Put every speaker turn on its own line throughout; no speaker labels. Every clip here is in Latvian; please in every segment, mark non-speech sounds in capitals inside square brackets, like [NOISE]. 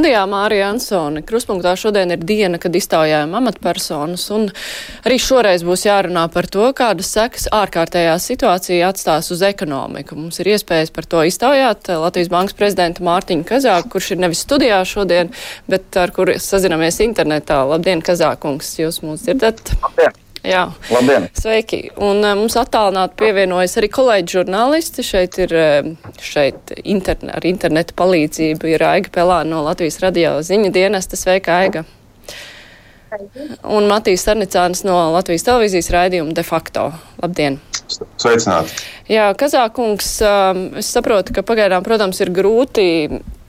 Studijā Mārija Ansone. Kruspunktā šodien ir diena, kad iztaujājam amatpersonas, un arī šoreiz būs jārunā par to, kādas sekas ārkārtējā situācija atstās uz ekonomiku. Mums ir iespējas par to iztaujāt Latvijas Bankas prezidentu Mārtiņu Kazāku, kurš ir nevis studijā šodien, bet ar kuru sazinamies internetā. Labdien, Kazākungs, jūs mūs dzirdat?
Labdien!
Jā,
Labdien!
Sveiki! Un uh, mums attālināti pievienojas arī kolēģi žurnālisti. Šeit ir šeit interne, ar interneta palīdzību ir Aiga Pelāna no Latvijas radio ziņu dienesta. Sveika, Aiga! Un Matīs Sarnicāns no Latvijas televīzijas raidījuma de facto. Labdien!
Sveicināti!
Jā, Kazākungs, es saprotu, ka pagaidām, protams, ir grūti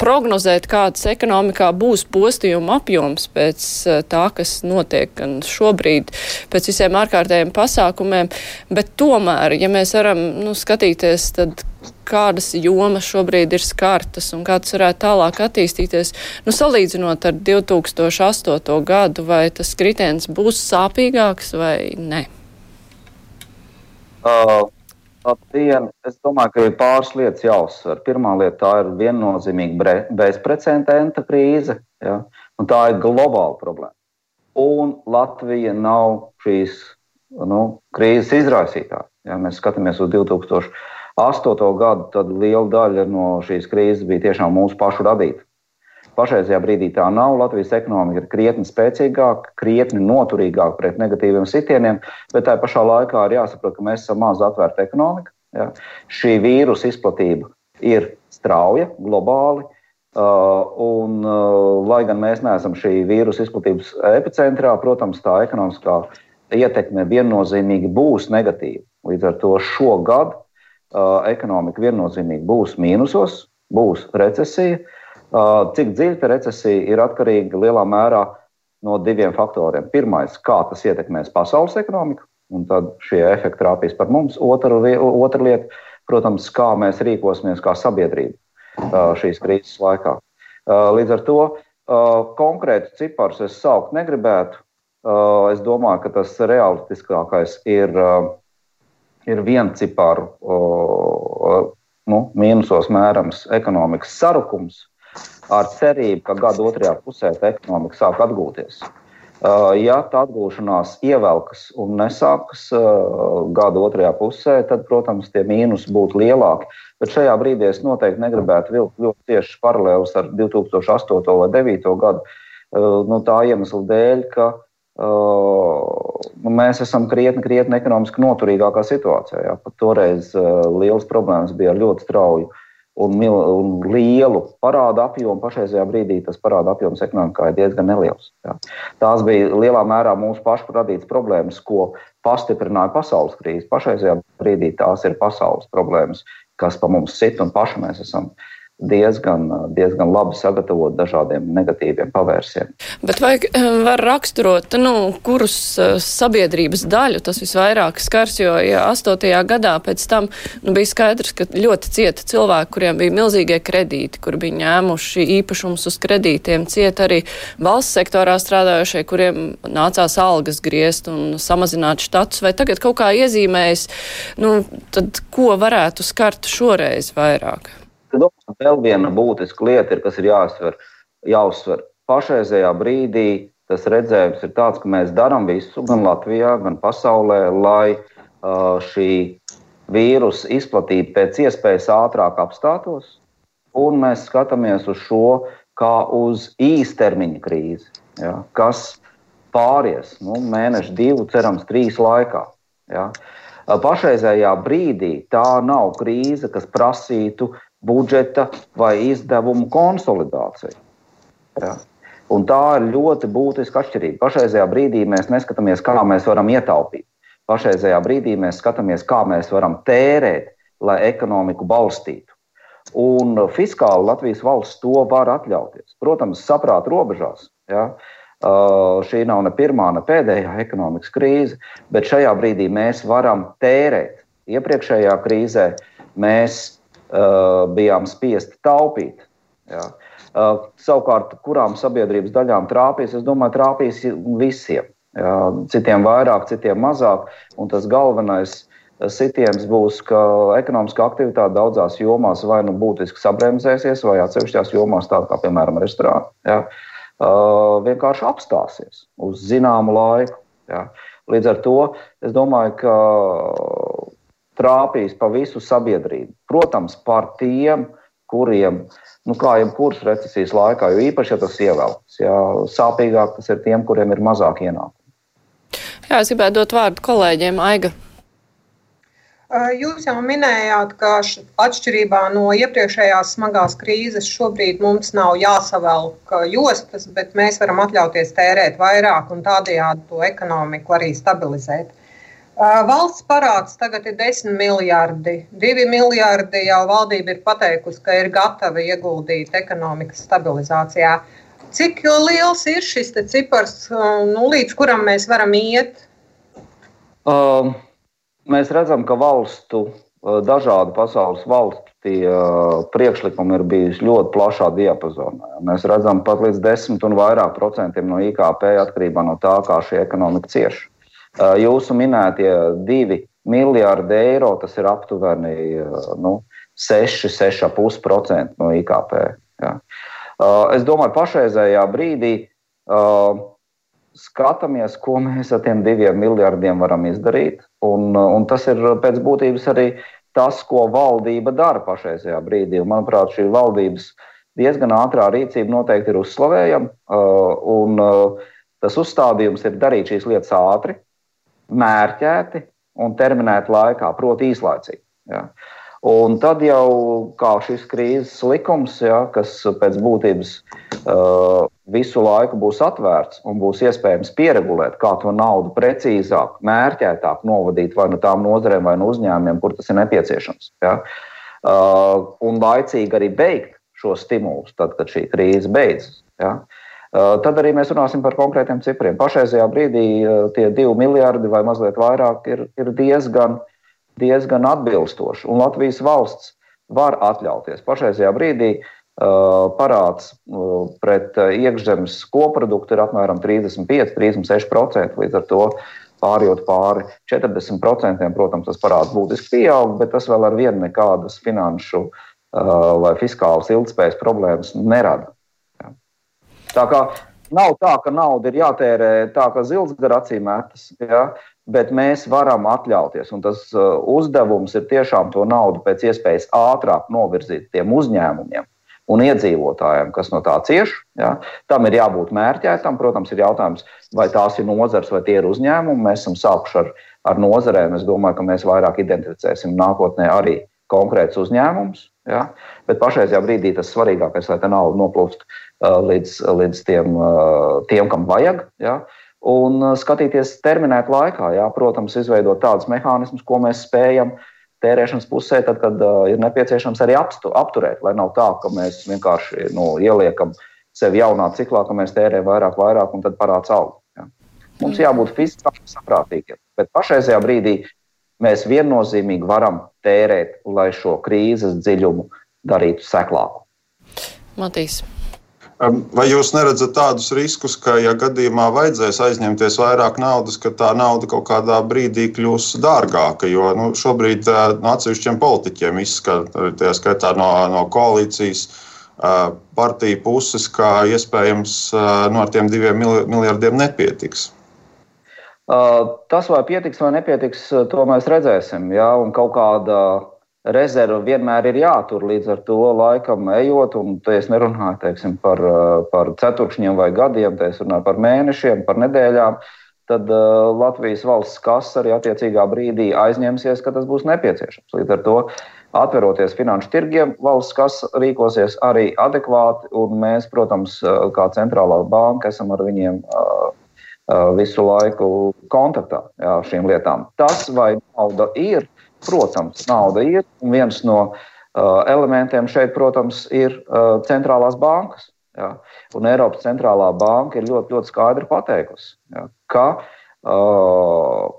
prognozēt, kāds ekonomikā būs postījuma apjoms pēc tā, kas notiek gan šobrīd, pēc visiem ārkārtējiem pasākumiem, bet tomēr, ja mēs varam nu, skatīties, tad kādas jomas šobrīd ir skartas un kā tas varētu tālāk attīstīties, nu, salīdzinot ar 2008. gadu, vai tas kritiens būs sāpīgāks vai ne?
Uh, Labdien! Es domāju, ka ir pāris lietas jāuzsver. Pirmā lieta ir viennozīmīga bezprecedenta krīze, ja? un tā ir globāla problēma. Un Latvija nav šīs nu, krīzes izraisītāja. Ja mēs skatāmies uz 2008. gadu, tad liela daļa no šīs krīzes bija tiešām mūsu pašu radīta. Pašreizajā brīdī tā nav. Latvijas ekonomika ir krietni spēcīgāka, krietni noturīgāka pret negatīviem sitieniem, bet tā pašā laikā ir jāsaprot, ka mēs esam maz atvērta ekonomika. Ja? Šī vīrusa izplatība ir strauja, globāli. Uh, un, uh, lai gan mēs neesam šī vīrusa izplatības epicentrā, protams, tā ekonomiskā ietekme viennozīmīgi būs negatīva. Līdz ar to šogad uh, ekonomika viennozīmīgi būs mīnusos, būs recesija. Uh, Cik dziļa recesija ir atkarīga lielā mērā no diviem faktoriem. Pirmais, kā tas ietekmēs pasaules ekonomiku, un tad šie efekti trāpīs par mums. Otra, otra lieta, protams, kā mēs rīkosimies kā sabiedrība šīs krīzes laikā. Līdz ar to konkrētu ciparus es saukt negribētu. Es domāju, ka tas realistiskākais ir, ir viena ciparu nu, mīnusos mērams ekonomikas sarukums ar cerību, ka gada otrajā pusē ekonomika sāk atgūties. Uh, ja tā atgūšanās ievelkas un nesākas uh, gada otrajā pusē, tad, protams, tie mīnusi būtu lielāki. Bet šajā brīdī es noteikti negribētu vilkt ļoti tieši paralēlus ar 2008. vai 2009. gadu. Uh, nu, tā iemesla dēļ, ka nu, mēs esam krietni, krietni ekonomiski noturīgākā situācijā. Jā. Pat toreiz liels problēmas bija ar ļoti strauju un, un lielu parādu apjomu. Pašreizajā brīdī tas parāda apjoms ekonomikā ir diezgan neliels. Jā. Tās bija lielā mērā mūsu pašu radītas problēmas, ko pastiprināja pasaules krīze. Pašreizajā brīdī tās ir pasaules problēmas, kas pa mums sit un paši mēs esam diezgan, diezgan labi sagatavot dažādiem negatīviem pavērsieniem.
Bet vai var raksturot, nu, kurus sabiedrības daļu tas visvairāk skars, jo ja 8. gadā pēc tam nu, bija skaidrs, ka ļoti cieta cilvēki, kuriem bija milzīgie kredīti, kur bija ņēmuši īpašumus uz kredītiem, cieta arī valsts sektorā strādājošie, kuriem nācās algas griezt un samazināt štatus, vai tagad kaut kā iezīmējas, nu, tad ko varētu skart šoreiz vairāk?
Domāju, vēl viena būtiska lieta, ir, kas ir jāuzsver. jāuzsver. Pašreizējā brīdī tas redzējums ir tāds, ka mēs darām visu, gan Latvijā, gan pasaulē, lai uh, šī vīrusa izplatība pēc iespējas ātrāk apstātos. Un mēs skatāmies uz šo kā uz īstermiņa krīzi, ja, kas pāries nu, mēnešu, divu, cerams, trīs laikā. Ja. Pašreizējā brīdī tā nav krīze, kas prasītu budžeta vai izdevumu konsolidāciju. Ja. Un tā ir ļoti būtiska atšķirība. Pašreizajā brīdī mēs neskatāmies, kā mēs varam ietaupīt. Pašreizajā brīdī mēs skatāmies, kā mēs varam tērēt, lai ekonomiku balstītu. Un fiskāli Latvijas valsts to var atļauties. Protams, saprāta robežās. Ja? Uh, šī nav ne pirmā, ne pēdējā ekonomikas krīze, bet šajā brīdī mēs varam tērēt. Iepriekšējā krīzē mēs bijām spiesti taupīt. Ja. Uh, savukārt, kurām sabiedrības daļām trāpīs, es domāju, trāpīs visiem. Jā, citiem vairāk, citiem mazāk. Un tas galvenais sitiens būs, ka ekonomiskā aktivitāte daudzās jomās vai nu būtiski sabremzēsies, vai atsevišķās jomās, tā kā piemēram restorāna, jā, uh, vienkārši apstāsies uz zināmu laiku. Jā. Līdz ar to es domāju, ka trāpīs pa visu sabiedrību. Protams, par tiem, kuriem nu, kā jebkuras recesijas laikā, jo īpaši, ja tas ievelks. Jā, sāpīgāk tas ir tiem, kuriem ir mazāk ienākumu.
Jā, es gribētu dot vārdu kolēģiem Aiga.
Jūs jau minējāt, ka atšķirībā no iepriekšējās smagās krīzes šobrīd mums nav jāsavelk jostas, bet mēs varam atļauties tērēt vairāk un tādējādi to ekonomiku arī stabilizēt. Valsts parāds tagad ir 10 miljardi. 2 miljardi jau valdība ir pateikusi, ka ir gatava ieguldīt ekonomikas stabilizācijā. Cik liels ir šis cipars, nu, līdz kuram mēs varam iet?
Uh, mēs redzam, ka valstu, dažādu pasaules valstu tie uh, priekšlikumi ir bijuši ļoti plašā diapazonā. Mēs redzam pat līdz 10 un vairāk procentiem no IKP atkarībā no tā, kā šī ekonomika cieši. Jūsu minētie divi miljardi eiro, tas ir aptuveni nu, 6, 6,5% no IKP. Ja. Es domāju, pašreizējā brīdī skatāmies, ko mēs ar tiem diviem miljardiem varam izdarīt. Un, un tas ir pēc būtības arī tas, ko valdība dara pašreizajā brīdī. Un, manuprāt, šī valdības diezgan ātrā rīcība noteikti ir uzslavējama. Un tas uzstādījums ir darīt šīs lietas ātri, mērķēti un terminēti laikā, proti, īslaicīgi. Ja. Un tad jau kā šis krīzes likums, ja, kas pēc būtības uh, visu laiku būs atvērts un būs iespējams pieregulēt, kā to naudu precīzāk, mērķētāk novadīt vai no nu tām nozarēm vai no uzņēmumiem, kur tas ir nepieciešams. Ja. Uh, un laicīgi arī beigt šo stimulus, tad, kad šī krīze beidzas. Ja. Uh, tad arī mēs runāsim par konkrētiem cipriem. Pašreizajā brīdī eh, tie divi miljardi vai mazliet vairāk ir, ir diezgan, diezgan atbilstoši. Un Latvijas valsts var atļauties. Pašreizajā brīdī uh, parāds pret iekšzemes koproduktu ir apmēram 35-36%. Līdz ar to pārējot pāri 40%, protams, tas parāds būtiski pieaug, bet tas vēl ar vienu nekādas finanšu vai fiskālas ilgspējas problēmas nerada. Tā kā nav tā, ka nauda ir jātērē tā, ka zils gar acīm metas, ja? bet mēs varam atļauties. Un tas uh, uzdevums ir tiešām to naudu pēc iespējas ātrāk novirzīt tiem uzņēmumiem un iedzīvotājiem, kas no tā cieš. Ja? Tam ir jābūt mērķētam. Protams, ir jautājums, vai tās ir nozars vai tie ir uzņēmumi. Mēs esam sākuši ar, ar nozarēm. Es domāju, ka mēs vairāk identificēsim nākotnē arī konkrēts uzņēmums. Ja? Bet pašreizajā brīdī tas svarīgākais, lai tā nauda noplūst Uh, līdz, līdz tiem, uh, tiem, kam vajag. Ja? Un uh, skatīties terminēt laikā, jā, protams, izveidot tādus mehānismus, ko mēs spējam tērēšanas pusē, tad, kad uh, ir nepieciešams arī apstu, apturēt. Lai nav tā, ka mēs vienkārši nu, ieliekam sevi jaunā ciklā, ka mēs tērējam vairāk, vairāk un tad parāds aug. Ja? Mums jābūt fiziski saprātīgiem. Bet pašreizajā brīdī mēs viennozīmīgi varam tērēt, lai šo krīzes dziļumu darītu seklāku.
Matīs.
Vai jūs neredzat tādus riskus, ka, ja gadījumā vajadzēs aizņemties vairāk naudas, ka tā nauda kaut kādā brīdī kļūs dārgāka? Jo nu, šobrīd no atsevišķiem politiķiem izskatās, tā skaitā no, no koalīcijas partiju puses, ka iespējams no tiem diviem miljardiem nepietiks.
Tas, vai pietiks vai nepietiks, to mēs redzēsim. Ja? Un kaut kāda rezerve vienmēr ir jātur līdz ar to laikam ejot. Un te es nerunāju teiksim, par, par ceturkšņiem vai gadiem, te es runāju par mēnešiem, par nedēļām. Tad uh, Latvijas valsts kasa arī attiecīgā brīdī aizņemsies, ka tas būs nepieciešams. Līdz ar to atveroties finanšu tirgiem, valsts kasa rīkosies arī adekvāti. Mēs, protams, kā centrālā banka, esam ar viņiem uh, visu laiku kontaktā ar šīm lietām. Tas, vai nauda ir, Protams, nauda ir, un viens no elementiem šeit, protams, ir centrālās bankas. Ja? Un Eiropas centrālā banka ir ļoti, ļoti skaidri pateikusi, ja? ka uh,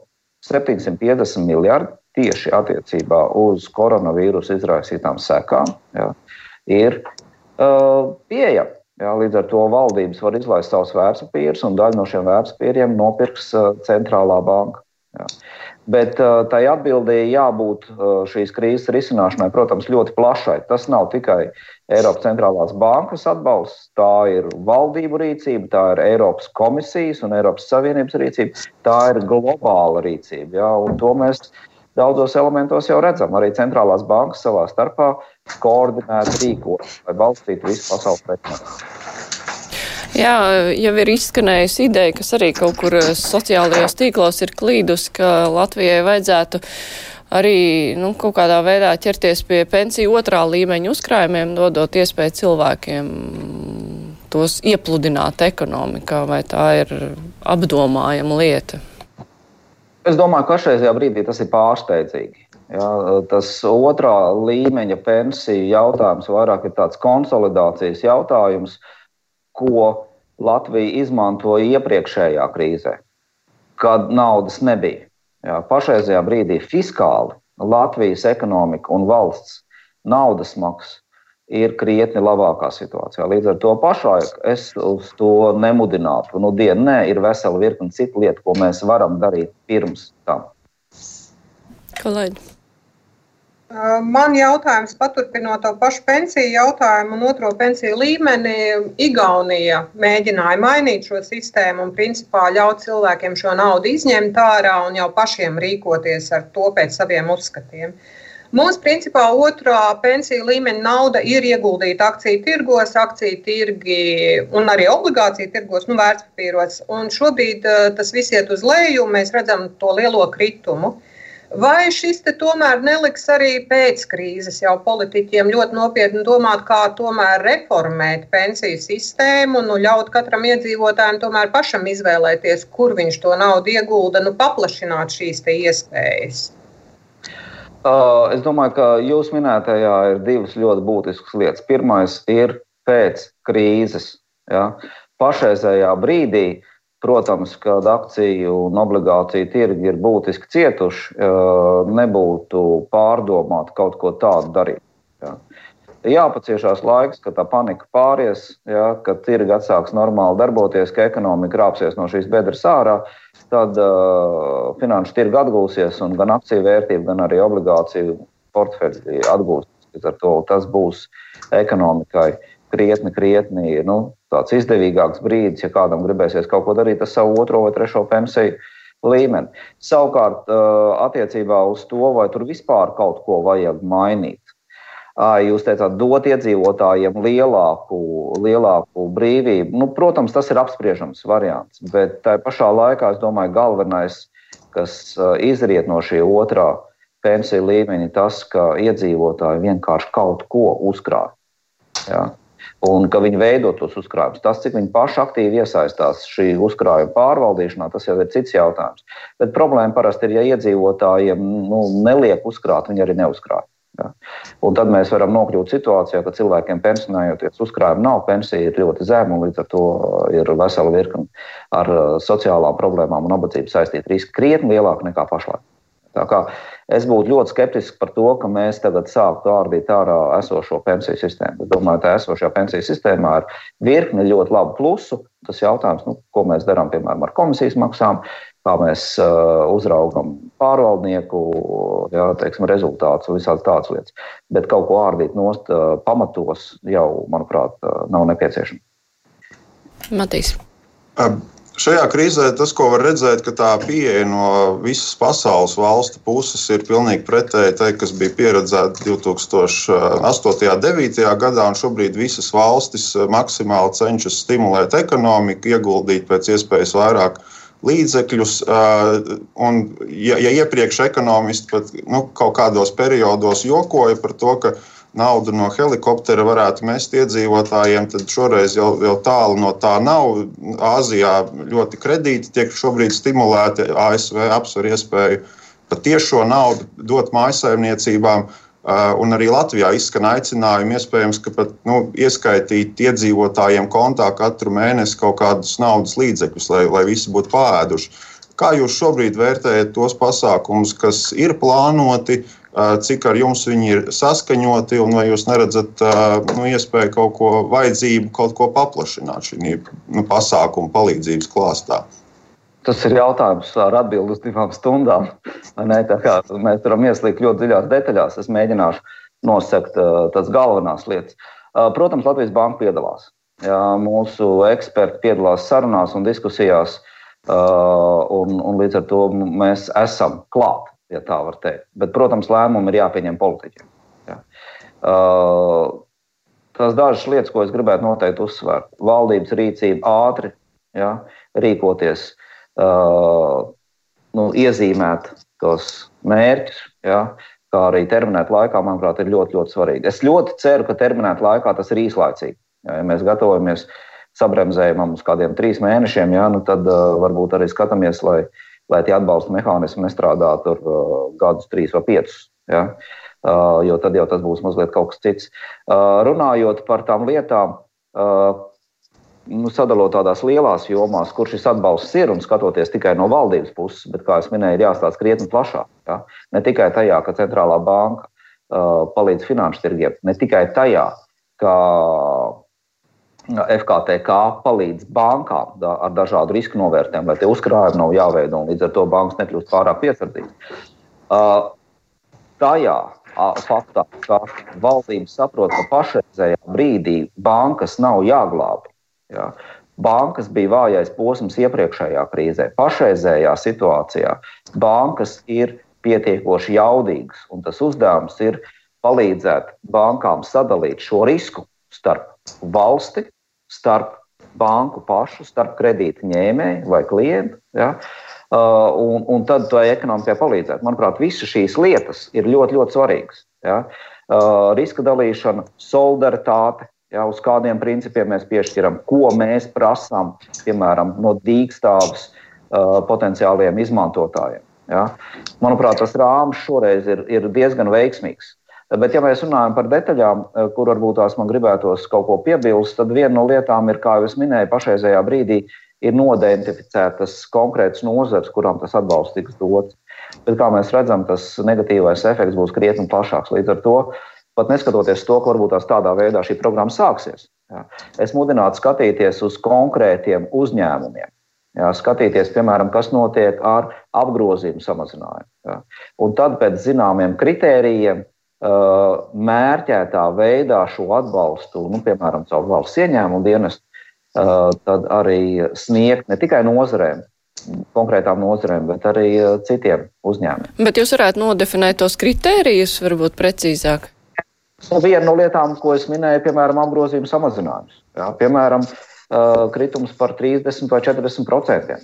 750 miljardi tieši attiecībā uz koronavīrusa izraisītām sekām ja? ir uh, pieejami. Jā, līdz ar to valdības var izlaist savus vērtspapīrus, un daļu no šiem vērtspapīriem nopirks uh, centrālā banka. Jā. Bet uh, tai atbildēji jābūt uh, šīs krīzes risināšanai, protams, ļoti plašai. Tas nav tikai Eiropas centrālās bankas atbalsts, tā ir valdību rīcība, tā ir Eiropas komisijas un Eiropas Savienības rīcība, tā ir globāla rīcība. Jā, to mēs daudzos elementos jau redzam. Arī centrālās bankas savā starpā koordinēti rīkojas, lai balstītu visu pasaules pētnieku.
Jā, jau ir izskanējusi ideja, kas arī kaut kur eh, sociālajos tīklos ir klīdus, ka Latvijai vajadzētu arī nu, kaut kādā veidā ķerties pie pensiju otrā līmeņa uzkrājumiem, dodot iespēju cilvēkiem tos iepludināt ekonomikā, vai tā ir apdomājama lieta?
Es domāju, ka šajā brīdī tas ir pārsteidzīgi. Jā, tas otrā līmeņa pensiju jautājums vairāk ir tāds konsolidācijas jautājums. Ko Latvija izmantoja iepriekšējā krīzē, kad naudas nebija. Jā, pašreizajā brīdī fiskāli Latvijas ekonomika un valsts naudas maksa ir krietni labākā situācijā. Līdz ar to pašlaik es uz to nemudinātu. Nu, dienu, nē, ir vesela virkne citu lietu, ko mēs varam darīt pirms tam.
Kolēģi.
Man jautājums, paturpinot to pašu pensiju jautājumu un otro pensiju līmeni, Igaunija mēģināja mainīt šo sistēmu un principā ļaut cilvēkiem šo naudu izņemt ārā un jau pašiem rīkoties ar to pēc saviem uzskatiem. Mums, principā, otrā pensiju līmeņa nauda ir ieguldīta akciju tirgos, akciju tirgi un arī obligāciju tirgos, nu, vērtspapīros. Un šobrīd tas viss iet uz leju, un mēs redzam to lielo kritumu. Uh, Vai šis tomēr neliks arī pēc krīzes jau politiķiem ļoti nopietni domāt, kā tomēr reformēt pensiju sistēmu, nu, ļaut katram iedzīvotājam tomēr pašam izvēlēties, kur viņš to naudu iegulda, nu, paplašināt šīs iespējas?
Uh, es domāju, ka jūs minētajā ir divas ļoti būtiskas lietas. Pirmais ir pēc krīzes. Ja? Pašreizējā brīdī uh, Protams, kad akciju un obligāciju tirgi ir būtiski cietuši, nebūtu pārdomāt kaut ko tādu darīt. Jā. Jāpaciešās laiks, kad tā panika pāries, jā, kad tirgi atsāks normāli darboties, ka ekonomika rāpsies no šīs bedres ārā, tad uh, finanšu tirgi atgūsies un gan akciju vērtība, gan arī obligāciju portfeļi atgūsies. Ar to tas būs ekonomikai krietni, krietni nu, tāds izdevīgāks brīdis, ja kādam gribēsies kaut ko darīt ar savu otro vai trešo pensiju līmeni. Savukārt, attiecībā uz to, vai tur vispār kaut ko vajag mainīt. Jūs teicāt, dot iedzīvotājiem lielāku, lielāku brīvību. Nu, protams, tas ir apspriežams variants, bet tā pašā laikā es domāju, galvenais, kas izriet no šī otrā pensiju līmeņa, tas, ka iedzīvotāji vienkārši kaut ko uzkrāj. Ja? un ka viņi veido tos uzkrājumus. Tas, cik viņi paši aktīvi iesaistās šī uzkrājuma pārvaldīšanā, tas jau ir cits jautājums. Bet problēma parasti ir, ja iedzīvotājiem nu, neliek uzkrāt, viņi arī neuzkrāj. Ja. Un tad mēs varam nokļūt situācijā, ka cilvēkiem pensionējoties, uzkrājumi nav, pensija ir ļoti zema un līdz ar to ir vesela virkne ar uh, sociālām problēmām un nabadzību saistīta riski krietni lielāka nekā pašlaik. Es būtu ļoti skeptisks par to, ka mēs tagad sāktu ārdīt ārā esošo pensiju sistēmu. Es domāju, ka esošajā pensiju sistēmā ir virkne ļoti labu plusu. Tas jautājums, nu, ko mēs darām piemēram ar komisijas maksām, kā mēs uh, uzraugam pārvaldnieku jā, teiksim, rezultātus un visādas tādas lietas. Bet kaut ko ārdīt nost uh, pamatos jau, manuprāt, uh, nav nepieciešams.
Matīs.
Um. Šajā krīzē tas, ko var redzēt, ka tā pieeja no visas pasaules valstu puses ir pilnīgi pretēji tai, kas bija pieredzēta 2008. un 2009. gadā. Un šobrīd visas valstis maksimāli cenšas stimulēt ekonomiku, ieguldīt pēc iespējas vairāk līdzekļus. Un, ja, ja iepriekš ekonomisti pat nu, kaut kādos periodos jokoja par to, ka naudu no helikoptera varētu mest iedzīvotājiem, tad šoreiz jau, jau tālu no tā nav. Āzijā ļoti kredīti tiek šobrīd stimulēti. ASV apsver iespēju pat tiešo naudu dot mājsaimniecībām. Uh, un arī Latvijā izskan aicinājumi, iespējams, ka pat nu, ieskaitīt iedzīvotājiem kontā katru mēnesi kaut kādus naudas līdzekļus, lai, lai visi būtu pāēduši. Kā jūs šobrīd vērtējat tos pasākumus, kas ir plānoti, cik ar jums viņi ir saskaņoti, un vai jūs neredzat nu, iespēju kaut ko vajadzību, kaut ko paplašināt šī nu, pasākuma palīdzības klāstā?
Tas ir jautājums ar atbildi uz divām stundām. [LAUGHS] Mēs varam ieslīgt ļoti dziļās detaļās. Es mēģināšu nosakt tās galvenās lietas. Protams, Latvijas Banka piedalās. Jā, mūsu eksperti piedalās sarunās un diskusijās, un, un līdz ar to mēs esam klāt ja tā var teikt. Bet, protams, lēmumi ir jāpieņem politiķiem. Uh, tās dažas lietas, ko es gribētu noteikti uzsvērt. Valdības rīcība ātri ja, rīkoties, uh, nu, iezīmēt tos mērķus, ja, kā arī terminēt laikā, manuprāt, ir ļoti, ļoti svarīgi. Es ļoti ceru, ka terminēt laikā tas ir īslaicīgi. Ja, ja mēs gatavojamies sabremzējumam uz kādiem trīs mēnešiem, ja, nu, tad uh, varbūt arī skatāmies, lai uh, lai tie atbalsta mehānismi nestrādātu tur uh, gadus, trīs vai piecus. Ja? Uh, jo tad jau tas būs mazliet kaut kas cits. Uh, runājot par tām lietām, nu, sadalot tādās lielās jomās, kur šis atbalsts ir un skatoties tikai no valdības puses, bet, kā jau minēju, ir jāstāsta krietni plašāk. Ja? Ne tikai tajā, ka centrālā banka uh, palīdz finanšu tirgiem, ne tikai tajā, ka FKTK palīdz bankām da, ar dažādu risku novērtējumu, lai tie uzkrājumi nav jāveido un līdz ar to bankas nekļūst pārāk piesardzīgas. Uh, tajā faktā, ka valdība saprot, ka pašreizējā brīdī bankas nav jāglābj. Ja, bankas bija vājais posms iepriekšējā krīzē. Pašreizējā situācijā bankas ir pietiekoši jaudīgas, un tas uzdevums ir palīdzēt bankām sadalīt šo risku starp valsti, starp banku pašu, starp kredīta ņēmēju vai klientu. Ja? Uh, un, un tad tai ekonomikai palīdzēt. Manuprāt, visas šīs lietas ir ļoti, ļoti svarīgas. Ja? Uh, riska dalīšana, solidaritāte, ja? uz kādiem principiem mēs piešķiram, ko mēs prasām, piemēram, no dīkstāves uh, potenciāliem izmantotājiem. Ja? Manuprāt, tas rāms šoreiz ir, ir diezgan veiksmīgs. Bet, ja mēs runājam par detaļām, eh, kur varbūt tās man gribētos kaut ko piebilst, tad viena no lietām ir, kā jau es minēju, pašreizējā brīdī ir nodentificētas konkrētas nozares, kurām tas atbalsts tiks dots. Bet, kā mēs redzam, tas negatīvais efekts būs krietni plašāks. Līdz ar to, pat neskatoties to, ka varbūt tās tādā veidā šī programma sāksies, jā, es mudinātu skatīties uz konkrētiem uzņēmumiem. Jā, skatīties, piemēram, kas notiek ar apgrozījumu samazinājumu. Jā. Un tad pēc zināmiem kritērijiem Uh, mērķētā veidā šo atbalstu, nu, piemēram, caur valsts ieņēmumu dienestu, uh, tad arī sniegt ne tikai nozarēm, konkrētām nozarēm, bet arī uh, citiem uzņēmumiem.
Bet jūs varētu nodefinēt tos kritērijus, varbūt precīzāk?
Nu, viena no lietām, ko es minēju, piemēram, apgrozījuma samazinājums. Jā, piemēram, kritums par 30 vai 40 procentiem.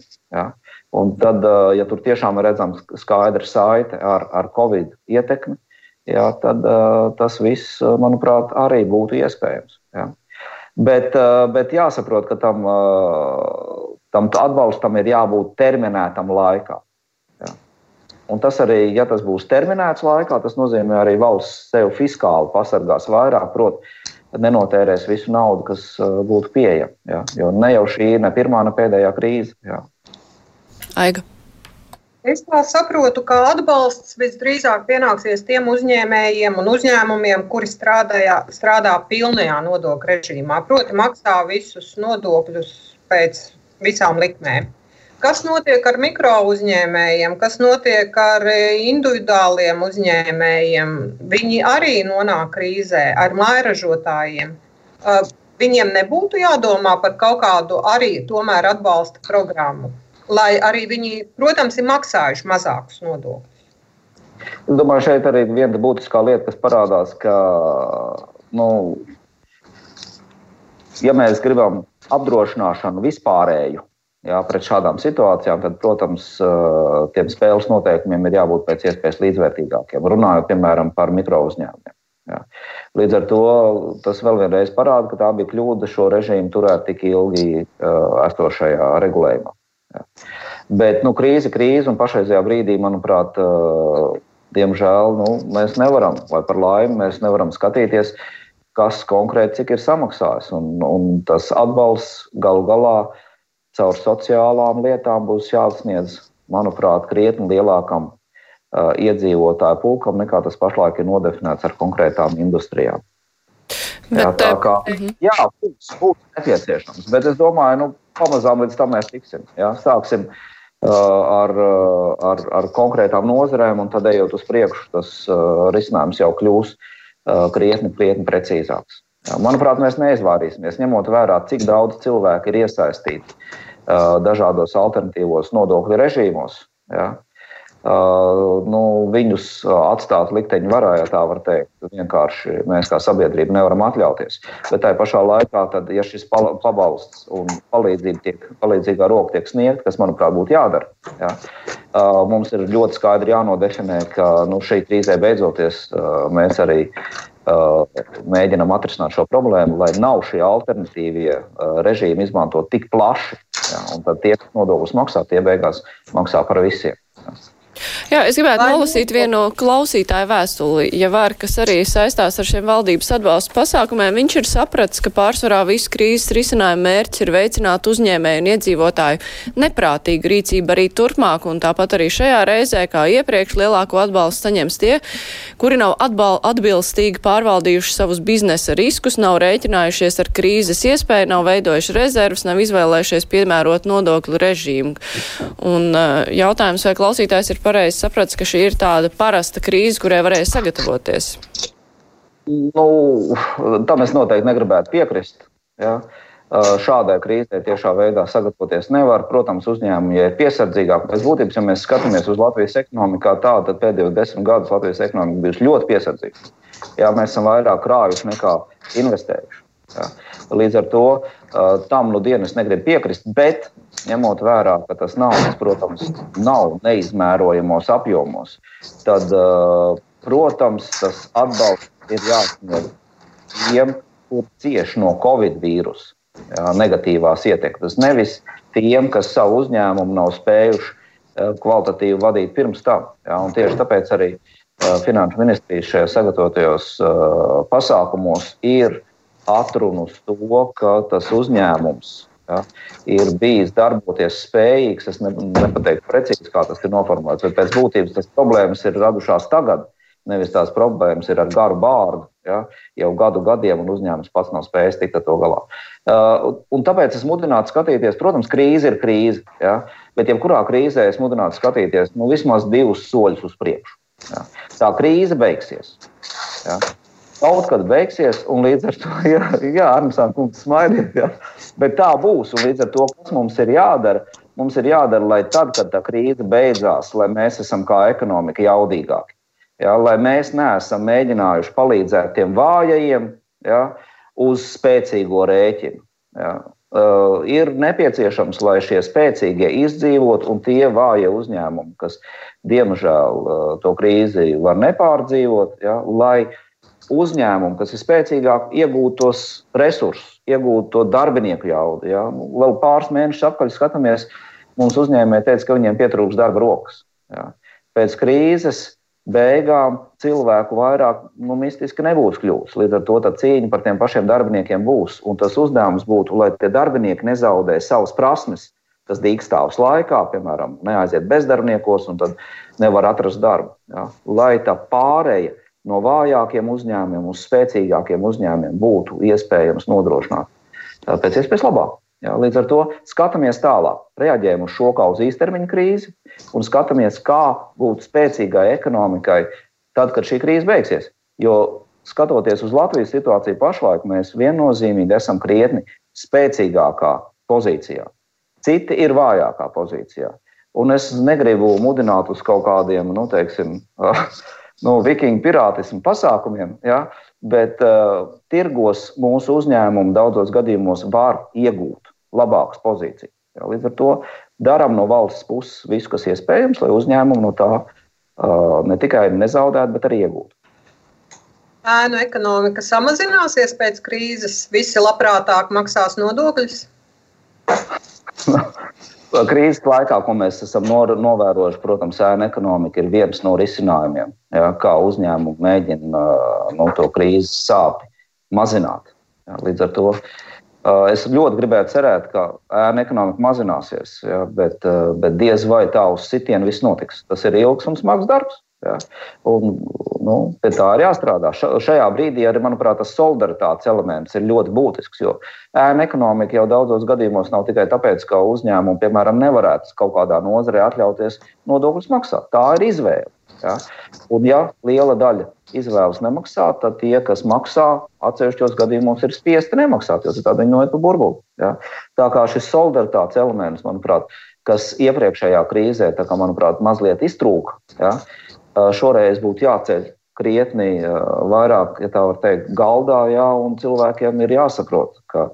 Tad, ja tur tiešām ir redzams skaidra saite ar, ar Covid ietekmi, jā, tad tas viss, manuprāt, arī būtu iespējams. Jā. Bet, bet jāsaprot, ka tam, tam atbalstam ir jābūt terminētam laikā. Un tas arī, ja tas būs terminēts laikā, tas nozīmē arī valsts sev fiskāli pasargās vairāk, proti, nenotērēs visu naudu, kas uh, būtu pieejama. Jā. Jo ne jau šī ir ne pirmā, ne pēdējā krīze. Jā.
Aiga.
Es tā saprotu, ka atbalsts visdrīzāk pienāksies tiem uzņēmējiem un uzņēmumiem, kuri strādāja, strādā pilnajā nodokļu režīmā. Proti, maksā visus nodokļus pēc visām likmēm. Kas notiek ar mikro uzņēmējiem, kas notiek ar individuāliem uzņēmējiem? Viņi arī nonāk krīzē ar mājražotājiem. Viņiem nebūtu jādomā par kaut kādu arī tomēr atbalsta programmu lai arī viņi, protams, ir maksājuši mazākus nodokļus.
Domāju, šeit arī viena būtiskā lieta, kas parādās, ka, nu, ja mēs gribam apdrošināšanu vispārēju jā, pret šādām situācijām, tad, protams, tiem spēles noteikumiem ir jābūt pēc iespējas līdzvērtīgākiem. Runājot, piemēram, par mikro uzņēmumiem. Jā. Līdz ar to tas vēl vienreiz parāda, ka tā bija kļūda šo režīmu turēt tik ilgi uh, esošajā regulējumā. Jā. Bet nu, krīze, krīze un pašreizajā brīdī, manuprāt, diemžēl nu, mēs nevaram, vai par laimi, mēs nevaram skatīties, kas konkrēti cik ir samaksājis. Un, un tas atbalsts galu galā caur sociālām lietām būs jāsniedz, manuprāt, krietni lielākam uh, iedzīvotāju pulkam, nekā tas pašlaik ir nodefinēts ar konkrētām industrijām. Bet, jā, tā kā uh, jā, būs, būs nepieciešams, bet es domāju, nu, pamazām līdz tam mēs tiksim. Jā, sāksim uh, ar, ar, ar konkrētām nozarēm, un tad ejot uz priekšu, tas uh, risinājums jau kļūs uh, krietni, krietni precīzāks. Manuprāt, mēs neizvairīsimies, ņemot vērā, cik daudz cilvēku ir iesaistīti dažādos alternatīvos nodokļu režīmos. Ja? Uh, nu, viņus atstāt likteņu varā, ja tā var teikt. Vienkārši mēs kā sabiedrība nevaram atļauties. Bet tajā pašā laikā, tad, ja šis pabalsts un palīdzība tiek, palīdzīgā roka tiek sniegta, kas, manuprāt, būtu jādara, ja, uh, mums ir ļoti skaidri jānodefinē, ka nu, šī krīzē beidzoties uh, mēs arī mēģinam atrisināt šo problēmu, lai nav šie alternatīvie režīmi izmantot tik plaši. Ja, tad tie, kas nodokļus maksā, tie beigās maksā par visiem. Ja.
Jā, es gribētu Vai nolasīt vienu klausītāju vēstuli, ja var, kas arī saistās ar šiem valdības atbalsta pasākumiem. Viņš ir sapratis, ka pārsvarā visu krīzes risinājumu mērķis ir veicināt uzņēmēju un iedzīvotāju neprātīgu rīcību arī turpmāk, un tāpat arī šajā reizē, kā iepriekš, lielāko atbalstu saņems tie, kuri nav atbilstīgi pārvaldījuši savus biznesa riskus, nav rēķinājušies ar krīzes iespēju, nav veidojuši rezervas, nav izvēlējušies piemērot nodokļu režīmu. Un jautājums, vai klausītājs ir pareizi sapratis, ka šī ir tāda parasta krīze, kurai varēja sagatavoties?
Nu, tam es noteikti negribētu piekrist. Ja? Šādai krīzē tiešā veidā sagatavoties nevar. Protams, uzņēmumi ja ir piesardzīgāki. Pēc būtības, ja mēs skatāmies uz Latvijas ekonomiku kā tādu, tad pēdējos desmit gadus Latvijas ekonomika bijusi ļoti piesardzīga. Jā, mēs esam vairāk krājuši nekā investējuši. Jā. Līdz ar to tam nu dienu es negribu piekrist, bet ņemot vērā, ka tas naudas, protams, nav neizmērojamos apjomos, tad, protams, tas atbalsts ir jāsniedz tiem, kur cieši no Covid vīrusa negatīvās ietekmes. Nevis tiem, kas savu uzņēmumu nav spējuši kvalitatīvi vadīt pirms tam. Ja, tieši tāpēc arī Finanšu ministrijas šajos sagatavotajos pasākumos ir atrunu uz to, ka tas uzņēmums ja, ir bijis darboties spējīgs. Es ne, nepateiktu precīzi, kā tas ir noformulēts, bet pēc būtības tas problēmas ir radušās tagad. Nevis tās problēmas ir ar garu bārdu, ja, jau gadu gadiem, un uzņēmums pats nav spējis tikt ar to galā. Uh, tāpēc es mudinātu skatīties, protams, krīze ir krīze, ja, bet jebkurā krīzē es mudinātu skatīties nu, vismaz divus soļus uz priekšu. Ja. Tā krīze beigsies. Ja kaut kad beigsies, un līdz ar to, [LAUGHS] Arnēsāna kungs smaidiet, jā. bet tā būs, un līdz ar to, kas mums ir jādara, mums ir jādara, lai tad, kad tā krīze beidzās, lai mēs esam kā ekonomika jaudīgāki, jā, lai mēs neesam mēģinājuši palīdzēt tiem vājajiem jā, uz spēcīgo rēķinu. Jā. Uh, ir nepieciešams, lai šie spēcīgie izdzīvot, un tie vājie uzņēmumi, kas diemžēl uh, to krīzi var nepārdzīvot, ja, lai uh, uzņēmumu, kas ir spēcīgāki, iegūt tos resursus, iegūt to darbinieku jaudu. Ja? Nu, vēl pāris mēnešus atpakaļ skatāmies, mums uzņēmēji teica, ka viņiem pietrūks darba rokas. Ja? Pēc krīzes beigām cilvēku vairāk nu, mistiski nebūs kļūst. Līdz ar to cīņa par tiem pašiem darbiniekiem būs. Un tas uzdevums būtu, lai tie darbinieki nezaudē savas prasmes, kas dīkstāvs laikā, piemēram, neaiziet bezdarbniekos un tad nevar atrast darbu. Ja? Lai tā pārēja no vājākiem uzņēmumiem uz spēcīgākiem uzņēmumiem būtu iespējams nodrošināt pēc iespējas labāk. Ja, līdz ar to skatāmies tālāk, reaģējam uz šo kā uz īstermiņa krīzi un skatāmies, kā būt spēcīgai ekonomikai tad, kad šī krīze beigsies. Jo skatoties uz Latvijas situāciju pašlaik, mēs viennozīmīgi esam krietni spēcīgākā pozīcijā. Citi ir vājākā pozīcijā. Un es negribu mudināt uz kaut kādiem, nu, teiksim, [LAUGHS] no vikingu pirātismu pasākumiem, ja, bet uh, tirgos mūsu uzņēmumi daudzos gadījumos var iegūt labākas pozīcijas. Ja, līdz ar to darām no valsts puses visu, kas iespējams, lai uzņēmumi no tā uh, ne tikai nezaudētu, bet arī iegūtu.
Ēnu ekonomika samazināsies pēc krīzes, visi labprātāk maksās nodokļus. [LAUGHS]
Krīzes laikā, ko mēs esam novērojuši, protams, ēna ekonomika ir viens no risinājumiem, ja, kā uzņēmumi mēģina no to krīzes sāpes mazināt. Ja, līdz ar to Es ļoti gribētu cerēt, ka ēna ekonomika mazināsies, ja, bet, bet diez vai tā uz sitienu viss notiks. Tas ir ilgs un smags darbs. Ja. Un, nu, pie tā ir jāstrādā. Šajā brīdī arī, manuprāt, tas solidaritātes elements ir ļoti būtisks. Jo ēna ekonomika jau daudzos gadījumos nav tikai tāpēc, ka uzņēmumi, piemēram, nevarētu kaut kādā nozarē atļauties nodokļus maksāt. Tā ir izvēle. Ja? Un, ja liela daļa izvēlas nemaksāt, tad tie, kas maksā, atsevišķos gadījumos ir spiesti nemaksāt, jo citādi viņi noiet pa burbuli. Ja? Tā kā šis solidaritātes elements, manuprāt, kas iepriekšējā krīzē, kā, manuprāt, mazliet iztrūka, ja? Šoreiz būtu jāceļ krietni vairāk, ja tā var teikt, galdā, ja? un cilvēkiem ir jāsaprot, ka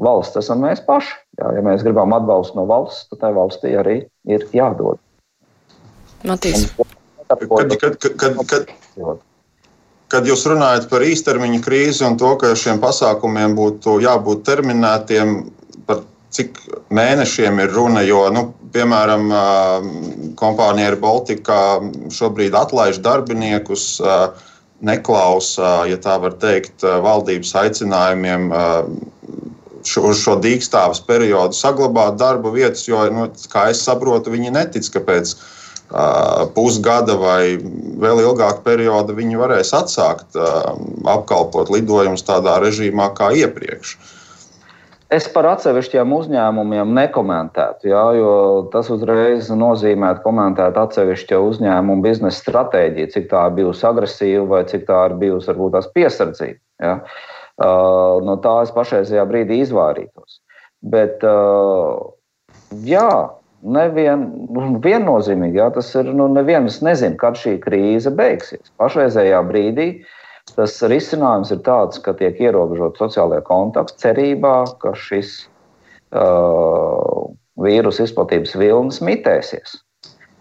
valsts esam mēs paši. Ja, ja mēs gribam atbalstu no valsts, tad tai valstī arī ir jādod.
Matīs. Un,
Kad, kad, kad, kad, kad jūs runājat par īstermiņa krīzi un to, ka šiem pasākumiem būtu jābūt terminētiem, cik mēnešiem ir runa, jo, nu, piemēram, kompānija Air Baltica šobrīd atlaiž darbiniekus, neklausa, ja tā var teikt, valdības aicinājumiem šo, šo dīkstāves periodu saglabāt darba vietas, jo, nu, kā es saprotu, viņi netic, ka pēc tam pusgada vai vēl ilgāku periodu viņi varēs atsākt apkalpot lidojumus tādā režīmā kā iepriekš.
Es par atsevišķiem uzņēmumiem nekomentētu, jā, jo tas uzreiz nozīmē komentēt atsevišķu uzņēmumu biznesa stratēģiju, cik tā ir bijusi agresīva vai cik tā ir bijusi varbūt tās piesardzība. Jā. Uh, no tā es pašreizajā brīdī izvairītos. Bet, uh, jā, nevien, nu, viennozīmīgi. Jā, tas ir nu, neviens nezina, kad šī krīze beigsies. Pašreizējā brīdī tas risinājums ir tāds, ka tiek ierobežot sociālajie kontakti, cerībā, ka šis uh, vīrusu izplatības vilnis mitēsies.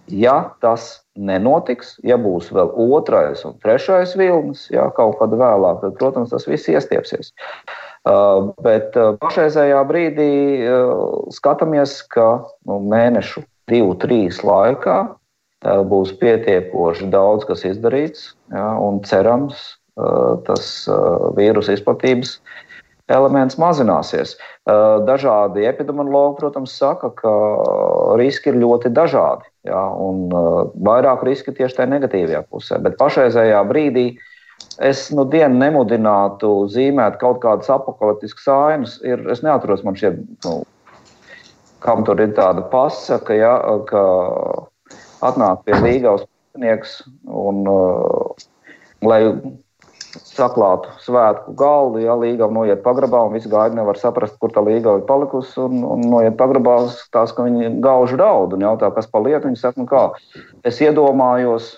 Ja tas nenotiks, ja būs vēl otrais un trešais vilnis, jā, kaut kad vēlāk, tad, protams, tas viss iestiepsies. Uh, Uh, bet uh, pašreizējā brīdī uh, skatāmies, ka nu, mēnešu, divu, trīs laikā būs pietiekoši daudz kas izdarīts, ja, un cerams, tas vīrusu izplatības elements mazināsies. Dažādi epidemiologi, protams, saka, ka riski ir ļoti dažādi, ja, un vairāk riski tieši tajā negatīvajā pusē. Bet pašreizējā brīdī es nu dienu nemudinātu zīmēt kaut kādas apakaliptiskas ainas. Ir, es neatceros, man šķiet, nu, kam tur ir tāda pasaka, ja, ka atnāk pie līgavas pētnieks un, uh, lai saklātu svētku galdu, ja līgava noiet pagrabā un visi gaidi nevar saprast, kur tā līgava ir palikusi un, un noiet pagrabā tās, ka viņi gauž raudu un jautā, kas pa lietu. Viņi saka, nu kā, es iedomājos,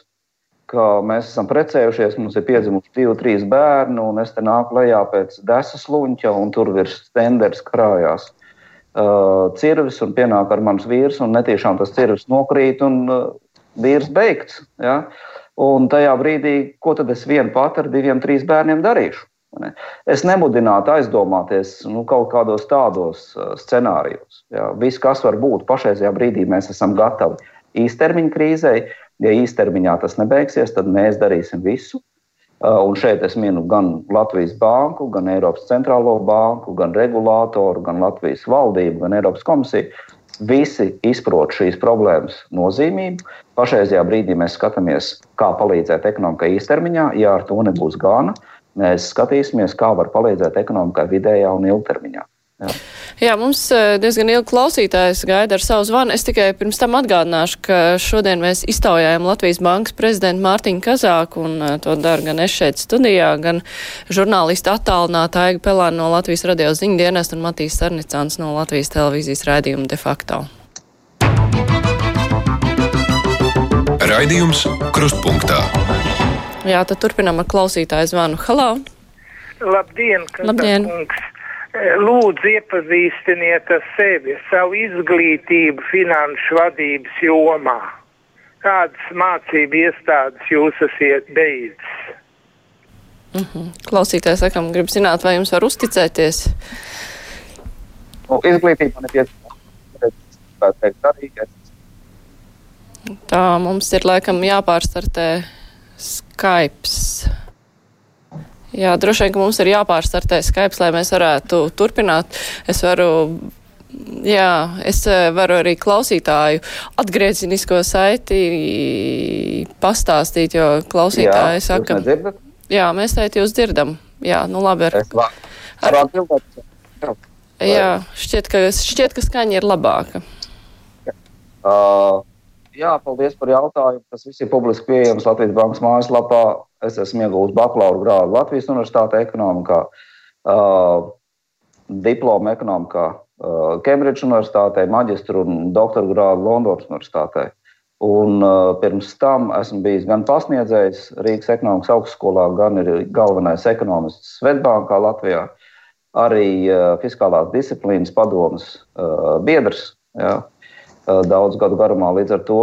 ka mēs esam precējušies, mums ir piedzimuši divi, trīs bērni, un es te nāku lejā pēc desas luņķa, un tur virs stenders krājās uh, cirvis, un pienāk ar manas vīrs, un netiešām tas cirvis nokrīt, un uh, vīrs beigts. Ja? Un tajā brīdī, ko tad es vienu pat ar diviem, trīs bērniem darīšu? Ne? Es nemudinātu aizdomāties nu, kaut kādos tādos uh, scenārijos. Ja? Viss, kas var būt, pašreizajā brīdī mēs esam gatavi īstermiņa krīzei, Ja īstermiņā tas nebeigsies, tad mēs darīsim visu. Uh, un šeit es minu gan Latvijas banku, gan Eiropas centrālo banku, gan regulātoru, gan Latvijas valdību, gan Eiropas komisiju. Visi izprot šīs problēmas nozīmību. Pašreizajā brīdī mēs skatāmies, kā palīdzēt ekonomikai īstermiņā. Ja ar to nebūs gana, mēs skatīsimies, kā var palīdzēt ekonomikai vidējā un ilgtermiņā. Jā.
Jā, mums eh, diezgan ilgi klausītājs gaida ar savu zvanu. Es tikai pirms tam atgādināšu, ka šodien mēs iztaujājam Latvijas bankas prezidentu Mārtiņu Kazāku, un eh, to dara gan es šeit studijā, gan žurnālisti attālināta Aiga Pelāna no Latvijas radio ziņdienas un Matīs Sarnicāns no Latvijas televīzijas raidījuma de facto.
Raidījums Krustpunktā.
Jā, tad turpinām ar klausītāju zvanu. Halo!
Labdien,
Labdien.
kungs! Lūdzu, iepazīstiniet ar sevi, savu izglītību finanšu vadības jomā. Kādas mācību iestādes jūs esat beidzis?
Mm -hmm. Klausītājs sakam, grib zināt, vai jums var uzticēties?
Nu, izglītība man ir pietiekama.
Tā mums ir laikam jāpārstartē Skype. Jā, droši vien, ka mums ir jāpārstartē Skype, lai mēs varētu turpināt. Es varu Jā, es varu arī klausītāju atgriezinisko saiti pastāstīt, jo klausītāji jā, saka, jā, mēs teikt jūs dzirdam. Jā, nu labi. Ar, ar, ar, jā, šķiet, ka, šķiet, ka skaņa ir labāka.
Uh, jā, paldies par jautājumu. Tas viss ir publiski pieejams Latvijas Bankas mājaslapā. Es esmu iegūmis bakalaura grādu Latvijas Universitātē ekonomikā, uh, diplomu ekonomikā Kembridžas uh, Universitātē, maģistru un doktora grādu Londonas Universitātē. Un, uh, pirms tam esmu bijis gan pasniedzējs Rīgas ekonomikas augstskolā, gan arī galvenais ekonomists Svetbankā Latvijā, arī uh, fiskālās disciplīnas padomas uh, biedrs jā, daudz gadu garumā. Līdz ar to,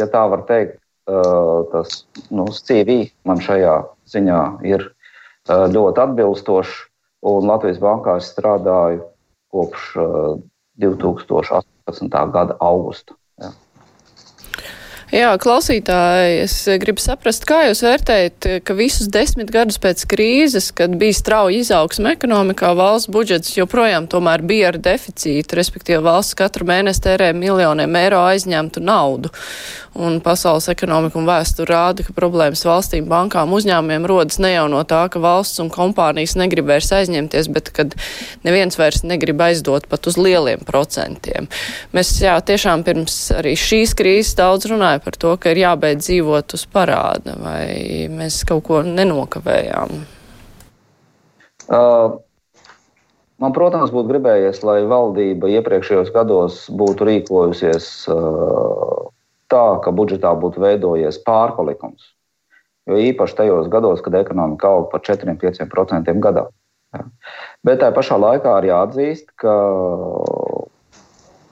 ja tā var teikt, uh, tas nu, CV man šajā ziņā ir uh, ļoti atbilstošs. Un Latvijas bankā es strādāju kopš 2018. gada augusta. Jā.
Klausītāji, es gribu saprast, kā jūs vērtējat, ka visus desmit gadus pēc krīzes, kad bija strauja izaugsme ekonomikā, valsts budžets joprojām tomēr bija ar deficītu, respektīvi valsts katru mēnesi tērē miljoniem eiro aizņemtu naudu un pasaules ekonomika un vēsture rāda, ka problēmas valstīm, bankām, uzņēmumiem rodas ne jau no tā, ka valsts un kompānijas negrib vairs aizņemties, bet kad neviens vairs negrib aizdot pat uz lieliem procentiem. Mēs jā, tiešām pirms arī šīs krīzes daudz runāja par to, ka ir jābeidz dzīvot uz parāda, vai mēs kaut ko nenokavējām.
Uh. Man, protams, būtu gribējies, lai valdība iepriekšējos gados būtu rīkojusies uh, tā, ka budžetā būtu veidojies pārpalikums. Jo īpaši tajos gados, kad ekonomika aug par 4-5% gadā. Ja. Bet tajā pašā laikā arī jāatzīst, ka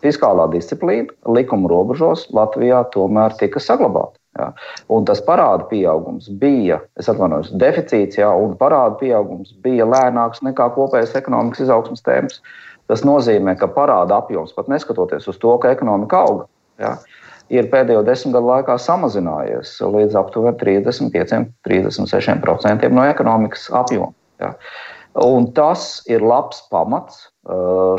fiskālā disciplīna likuma robežos Latvijā tomēr tika saglabāta. Ja. Un tas parāda pieaugums bija, es atvainojos, deficīts, ja, un parāda pieaugums bija lēnāks nekā kopējais ekonomikas izaugsmas temps. Tas nozīmē, ka parāda apjoms, pat neskatoties uz to, ka ekonomika auga, ja, ir pēdējo desmit gadu laikā samazinājies līdz aptuveni 35-36% no ekonomikas apjoma. Ja. Un tas ir labs pamats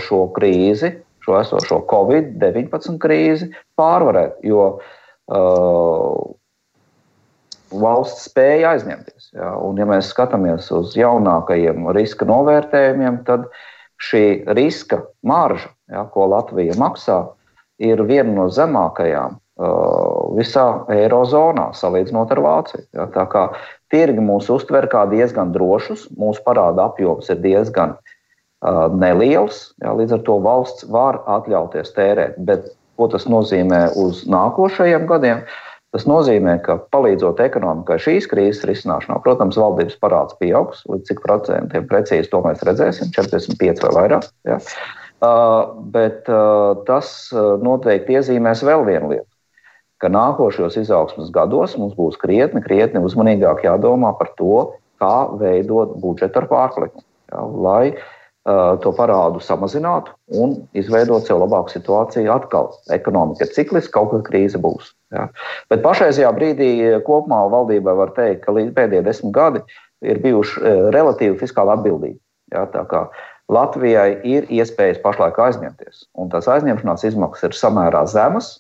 šo krīzi, šo esošo Covid-19 krīzi pārvarēt, jo uh, valsts spēja aizņemties. Ja. Un, ja mēs skatāmies uz jaunākajiem riska novērtējumiem, tad šī riska marža, ja, ko Latvija maksā, ir viena no zemākajām uh, visā Eirozonā, salīdzinot ar Vāciju. Ja, tā kā tirgi mūs uztver kā diezgan drošus, mūsu parāda apjoms ir diezgan uh, neliels, ja, līdz ar to valsts var atļauties tērēt. Bet ko tas nozīmē uz nākošajiem gadiem? Tas nozīmē, ka palīdzot ekonomikai šīs krīzes risināšanā, protams, valdības parāds pieaugs. Līdz cik procentiem precīzi to mēs redzēsim, 45 vai vairāk. Ja. Uh, bet uh, tas uh, noteikti iezīmēs vēl vienu lietu, ka nākošos izaugsmas gados mums būs krietni, krietni uzmanīgāk jādomā par to, kā veidot budžetu ar pārlikumu, ja, lai uh, to parādu samazinātu un izveidot sev labāku situāciju. Atkal ekonomika ir cikliska, kaut kad krīze būs. Ja. Bet pašreizajā brīdī kopumā valdībai var teikt, ka pēdējie desmit gadi ir bijuši relatīvi fiskāli atbildīgi. Ja, Latvijai ir iespējas pašlaik aizņemties, un tās aizņemšanās izmaksas ir samērā zemas.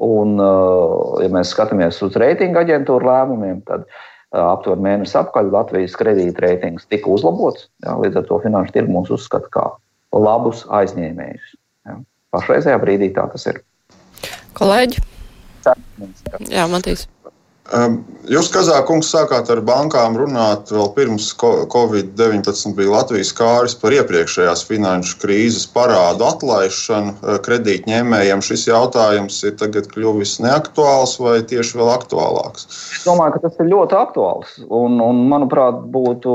Un, uh, ja mēs skatāmies uz reitinga aģentūru lēmumiem, tad uh, aptuveni mēnesi atpakaļ Latvijas kredītreitings tika uzlabots. Jā, līdz ar to finanšu tirgu mūs uzskata kā labus aizņēmējus. Jā. Pašreizajā brīdī tā tas ir.
Kolēģi? Jā, Matīs.
Jūs, Kazākungs, sākāt ar bankām runāt vēl pirms Covid-19 bija Latvijas kāris par iepriekšējās finanšu krīzes parādu atlaišanu. Kredītņēmējiem šis jautājums ir tagad kļuvis neaktuāls vai tieši vēl aktuālāks?
Es domāju, ka tas ir ļoti aktuāls un, un manuprāt, būtu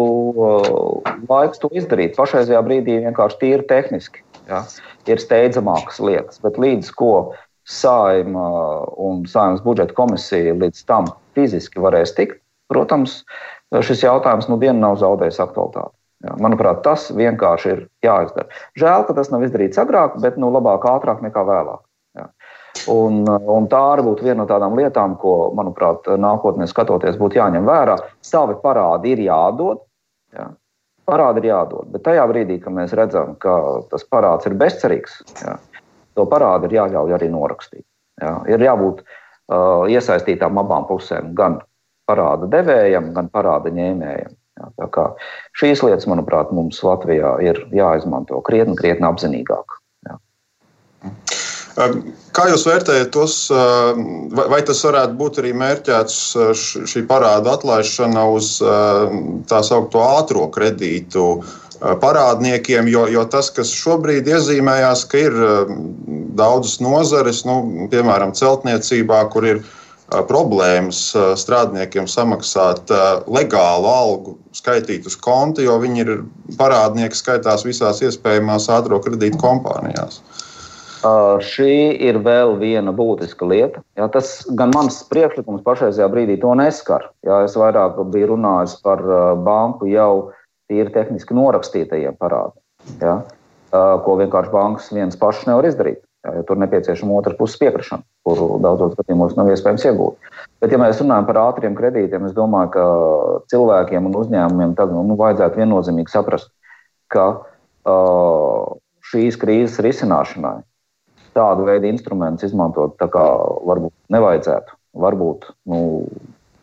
laiks to izdarīt. Pašreizajā brīdī vienkārši tīri tehniski ja, ir steidzamākas lietas, bet līdz ko saima un saimnes budžeta komisija līdz tam fiziski varēs tikt, protams, šis jautājums nu dienu nav zaudējis aktualitāti. Jā, manuprāt, tas vienkārši ir jāizdara. Žēl, ka tas nav izdarīts agrāk, bet nu, labāk ātrāk nekā vēlāk. Jā. Un, un tā arī būtu viena no tādām lietām, ko, manuprāt, nākotnē skatoties, būtu jāņem vērā. Savi parādi ir jādod, Ja? Parādi ir jādod, bet tajā brīdī, kad mēs redzam, ka tas parāds ir bezcerīgs, ja? to parādu ir jāļauj arī norakstīt. Ja? Ir jābūt uh, iesaistītām abām pusēm, gan parāda devējam, gan parāda ņēmējam. Ja? Šīs lietas, manuprāt, mums Latvijā ir jāizmanto krietni, krietni apzinīgāk. Ja?
Kā jūs vērtējat tos, vai tas varētu būt arī mērķēts šī parāda atlaišana uz tā saucamo ātrā kredītu parādniekiem, jo, jo tas, kas šobrīd iezīmējās, ka ir daudzas nozares, nu, piemēram, celtniecībā, kur ir problēmas strādniekiem samaksāt legālu algu, skaitīt uz konta, jo viņi ir parādnieki, skaitās visās iespējamās ātrā kredīta kompānijās.
Uh, šī ir vēl viena būtiska lieta. Jā, tas gan mans priekšlikums pašreizajā brīdī to neskar. Jā, es vairāk biju runājis par uh, banku jau tīri tehniski norakstītajiem parādiem, uh, ko vienkārši bankas viens pašs nevar izdarīt. Jo tur nepieciešama otras puses piekrišana, kuru daudzos gadījumos nav iespējams iegūt. Bet, ja mēs runājam par ātriem kredītiem, es domāju, ka cilvēkiem un uzņēmumiem tagad nu, vajadzētu viennozīmīgi saprast, ka uh, šīs krīzes risināšanai tādu veidu instrumentus izmantot tā kā varbūt nevajadzētu. Varbūt nu,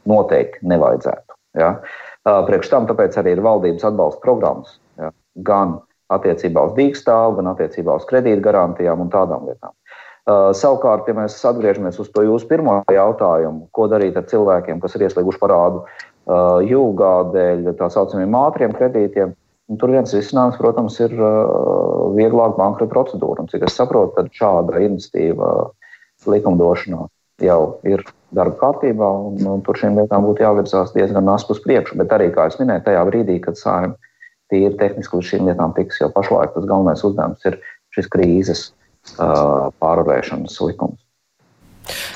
noteikti nevajadzētu. Ja? Priekš tam tāpēc arī ir valdības atbalsta programmas. Ja? Gan attiecībā uz dīkstāvu, gan attiecībā uz kredītgarantijām un tādām lietām. Uh, savukārt, ja mēs atgriežamies uz to jūsu pirmo jautājumu, ko darīt ar cilvēkiem, kas ir ieslēguši parādu uh, jūgā dēļ tā saucamiem ātriem kredītiem, tur viens risinājums, protams, ir uh, vieglāk bankrota procedūra. Un, cik es saprotu, tad šāda iniciatīva likumdošanā jau ir darba kārtībā, un, un tur šīm lietām būtu jāvirzās diezgan nāsp uz priekšu. Bet arī, kā jau minēju, tajā brīdī, kad sājumi tīri tehniski līdz šīm lietām tiks, jo pašlaik tas galvenais uzdevums ir šis krīzes uh, pārvarēšanas likums.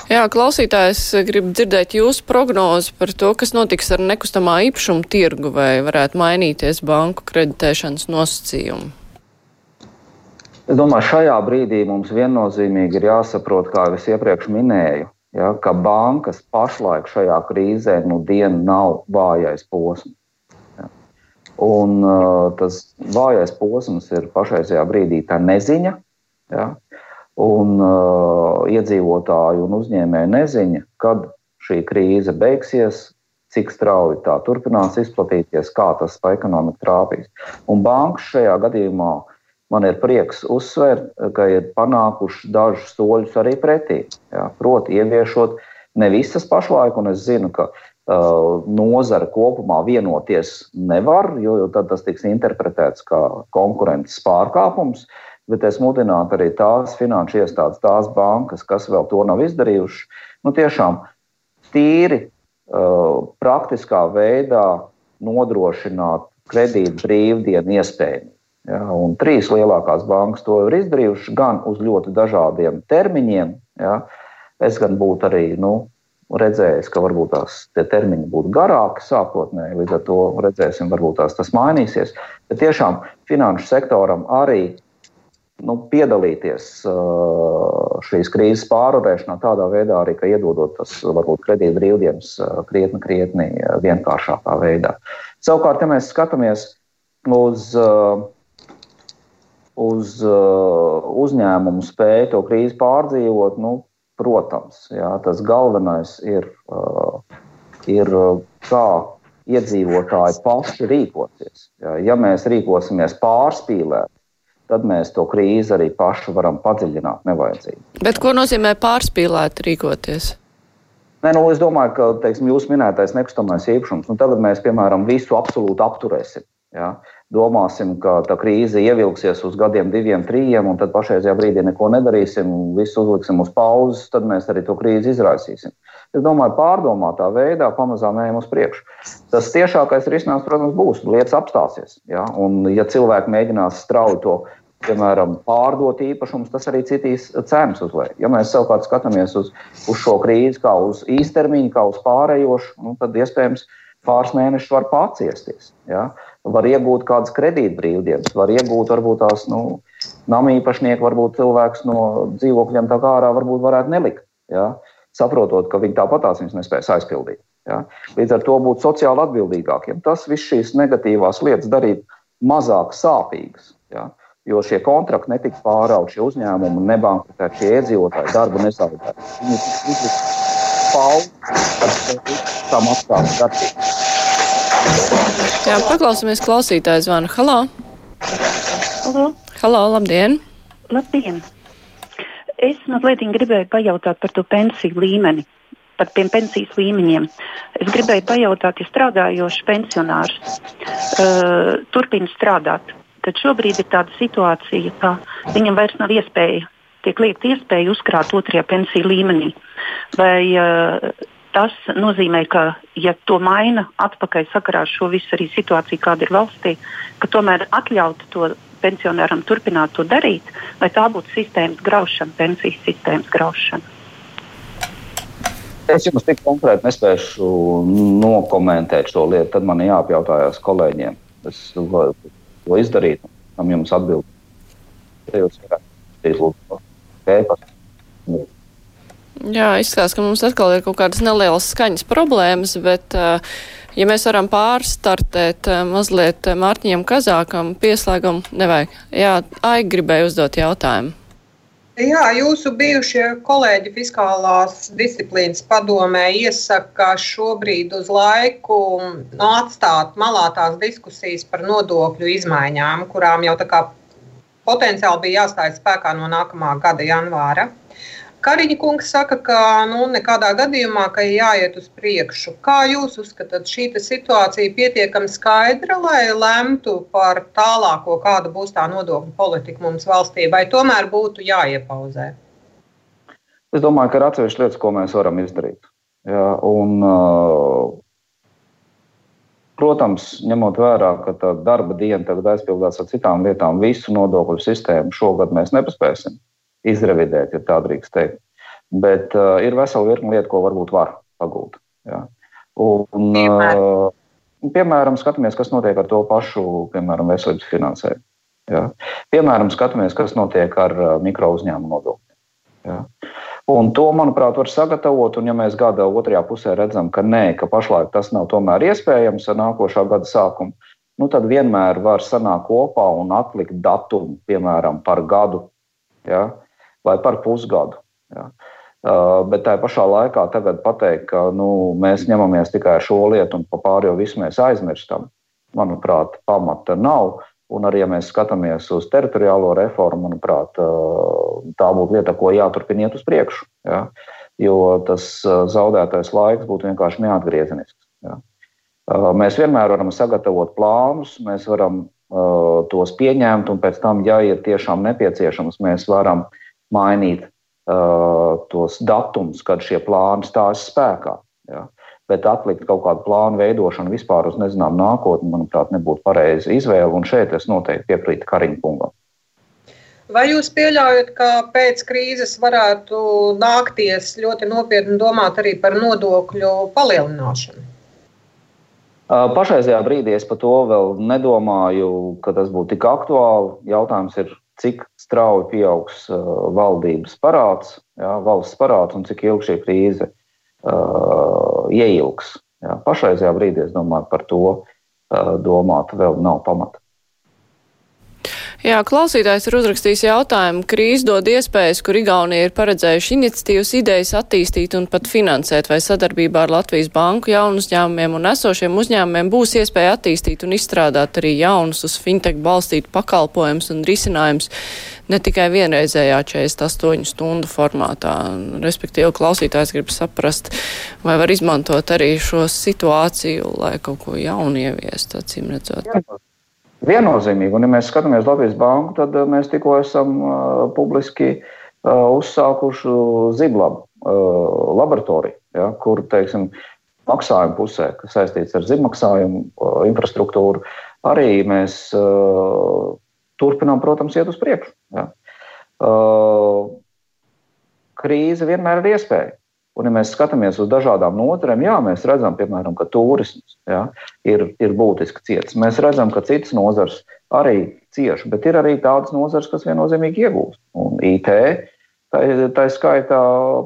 Jā, klausītājs grib dzirdēt jūsu prognozi par to, kas notiks ar nekustamā īpašuma tirgu vai varētu mainīties banku kreditēšanas nosacījumi.
Es domāju, šajā brīdī mums viennozīmīgi ir jāsaprot, kā jau es iepriekš minēju, ja, ka bankas pašlaik šajā krīzē nu dienu nav vājais posms. Ja. Un uh, tas vājais posms ir pašreizajā brīdī tā neziņa. Ja, un uh, iedzīvotāju un uzņēmēju neziņa, kad šī krīze beigsies, cik strauji tā turpinās izplatīties, kā tas pa ekonomiku trāpīs. Un bankas šajā gadījumā man ir prieks uzsvērt, ka ir panākuši dažus soļus arī pretī. Jā, proti, ieviešot ne visas pašlaik, un es zinu, ka uh, nozara kopumā vienoties nevar, jo, jo tad tas tiks interpretēts kā konkurences pārkāpums. Bet es mudinātu arī tās finanšu iestādes, tās bankas, kas vēl to nav izdarījušas, nu, tiešām tīri uh, praktiskā veidā nodrošināt kredītu brīvdienu iespēju. Ja, trīs lielākās bankas to ir izdarījušas gan uz ļoti dažādiem termiņiem. Ja. Es gan būtu arī nu, redzējis, ka varbūt tās termiņi būtu garāki sākotnēji, līdz ar to redzēsim, varbūt tās tas mainīsies. Bet tiešām finanšu sektoram arī nu, piedalīties uh, šīs krīzes pārvarēšanā tādā veidā, arī iedodot tas varbūt kredīt brīvdienas uh, krietni, krietni uh, vienkāršākā veidā. Savukārt, ja mēs skatāmies uz, uz uzņēmumu spēju to krīzi pārdzīvot, nu, protams, jā, tas galvenais ir, ir kā iedzīvotāji paši rīkosies. Ja mēs rīkosimies pārspīlēt, tad mēs to krīzi arī paši varam padziļināt nevajadzīgi.
Bet ko nozīmē pārspīlēt rīkoties?
Nē, nu, es domāju, ka teiksim, jūs minētais nekustamais īpašums, nu, tagad mēs, piemēram, visu absolūti apturēsim. Ja? Domāsim, ka tā krīze ievilksies uz gadiem, diviem, trījiem, un tad pašreizajā brīdī neko nedarīsim, visu uzliksim uz pauzes, tad mēs arī to krīzi izraisīsim. Es domāju, pārdomātā veidā pamazām ejam uz priekšu. Tas tiešākais risinājums, protams, būs lietas apstāsies. Ja? Un, ja cilvēki mēģinās strauji to piemēram, pārdot īpašumus, tas arī citīs cenas uz leju. Ja mēs savukārt skatāmies uz, uz šo krīzi kā uz īstermiņu, kā uz pārējošu, nu, tad iespējams pāris mēnešus var paciesties. Ja? Var iegūt kādas kredītbrīvdienas, var iegūt varbūt tās nu, nama īpašnieku, varbūt cilvēks no dzīvokļiem tā kā ārā varbūt varētu nelikt. Ja? saprotot, ka viņi tāpat tās nespēs aizpildīt. Ja? Līdz ar to būt sociāli atbildīgākiem. Tas viss šīs negatīvās lietas darīt mazāk sāpīgas. Ja? Jo šie kontrakti netika pārauti, šie uzņēmumi nebankrotēti, šie iedzīvotāji darbu nezaudēja. Viņi tika pauzi ar tam apstākļu darbību.
Jā, paklausāmies klausītāju zvanu. Halo!
Halo!
Halo, labdien!
Labdien! Es mazliet gribēju pajautāt par to pensiju līmeni, par tiem pensijas līmeņiem. Es gribēju pajautāt, ja strādājošs pensionārs uh, turpina strādāt, tad šobrīd ir tāda situācija, ka viņam vairs nav iespēja, tiek liekt iespēja uzkrāt otrajā pensiju līmenī. Vai uh, tas nozīmē, ka, ja to maina atpakaļ sakarā ar šo visu arī situāciju, kāda ir valstī, ka tomēr atļautu to pensionāram turpināt to darīt, vai tā būtu sistēmas graušana, pensijas sistēmas graušana.
Es jums tik konkrēti nespēšu nokomentēt šo lietu. Tad man jāapjautājās kolēģiem. Es to izdarīt, un jums atbildēt.
Jā, izskatās, ka mums atkal ir kaut kādas nelielas skaņas problēmas, bet uh, Ja mēs varam pārstartēt eh, mazliet eh, Mārtiņam Kazākam pieslēgumu, nevajag. Jā, Aigi gribēja uzdot jautājumu.
Jā, jūsu bijušie kolēģi fiskālās disciplīnas padomē iesaka šobrīd uz laiku atstāt malā tās diskusijas par nodokļu izmaiņām, kurām jau tā kā potenciāli bija jāstājas spēkā no nākamā gada janvāra. Kariņa kungs saka, ka nu, nekādā gadījumā ka jāiet uz priekšu. Kā jūs uzskatāt, šī situācija pietiekami skaidra, lai lemtu par tālāko, kāda būs tā nodokļu politika mums valstī, vai tomēr būtu jāiepauzē?
Es domāju, ka ir atsevišķas lietas, ko mēs varam izdarīt. Ja, un, protams, ņemot vērā, ka darba diena tagad aizpildās ar citām lietām, visu nodokļu sistēmu šogad mēs nepaspēsim izrevidēt, ja tā drīkst teikt. Bet uh, ir vesela virkni lietu, ko varbūt var pagūt. Ja. Un, uh, piemēram, skatāmies, kas notiek ar to pašu, piemēram, veselības finansējumu. Ja. Piemēram, skatāmies, kas notiek ar uh, mikro uzņēmumu nodokļiem. Ja. Un to, manuprāt, var sagatavot. Un, ja mēs gada otrajā pusē redzam, ka nē, ka pašlaik tas nav tomēr iespējams ar nākošā gada sākumu, nu, tad vienmēr var sanākt kopā un atlikt datumu, piemēram, par gadu. Ja vai par pusgadu. Ja. Uh, bet tā pašā laikā tagad pateikt, ka nu, mēs ņemamies tikai šo lietu un par pārējo visu mēs aizmirstam, manuprāt, pamata nav. Un arī, ja mēs skatāmies uz teritoriālo reformu, manuprāt, uh, tā būtu lieta, ko jāturpina iet uz priekšu. Ja? Jo tas uh, zaudētais laiks būtu vienkārši neatgriezenisks. Ja? Mēs vienmēr varam sagatavot plānus, mēs varam tos pieņemt, un pēc tam, ja ir tiešām nepieciešams, mēs varam uh, mainīt uh, tos datumus, kad šie plāni stājas spēkā. Ja? Bet atlikt kaut kādu plānu veidošanu vispār uz nezināmu nākotni, manuprāt, nebūtu pareiza izvēle. Un šeit es noteikti piekrītu Kariņa kungam.
Vai jūs pieļaujat, ka pēc krīzes varētu nākties ļoti nopietni domāt arī par nodokļu palielināšanu?
Uh, pašreizajā brīdī es par to vēl nedomāju, ka tas būtu tik aktuāli. Jautājums ir, cik strauji pieaugs uh, valdības parāds, jā, valsts parāds un cik ilgi šī krīze uh, ieilgs. Jā. Pašreizajā brīdī es domāju, par to uh, domāt vēl nav pamata.
Jā, klausītājs ir uzrakstījis jautājumu. Krīze dod iespējas, kur Igaunija ir paredzējuši iniciatīvas idejas attīstīt un pat finansēt, vai sadarbībā ar Latvijas banku jaunu uzņēmumiem un esošiem uzņēmumiem būs iespēja attīstīt un izstrādāt arī jaunus uz fintech balstītu pakalpojumus un risinājumus ne tikai vienreizējā 48 stundu formātā. Respektīvi, klausītājs grib saprast, vai var izmantot arī šo situāciju, lai kaut ko jaunu ieviestu, acīm redzot. Jā.
Viennozīmīgi, un ja mēs skatāmies Latvijas banku, tad eh, mēs tikko esam uh, publiski uh, uzsākuši Ziblabu uh, laboratoriju, ja, kur, teiksim, maksājuma pusē, kas saistīts ar zibmaksājumu uh, infrastruktūru, arī mēs uh, turpinām, protams, iet uz priekšu. Ja. Uh, krīze vienmēr ir iespēja. Un, ja mēs skatāmies uz dažādām nozarēm, jā, mēs redzam, piemēram, ka turisms jā, ir, ir būtiski cietis. Mēs redzam, ka citas nozares arī cieši, bet ir arī tādas nozares, kas viennozīmīgi iegūst. Un IT Tā, tā skaitā,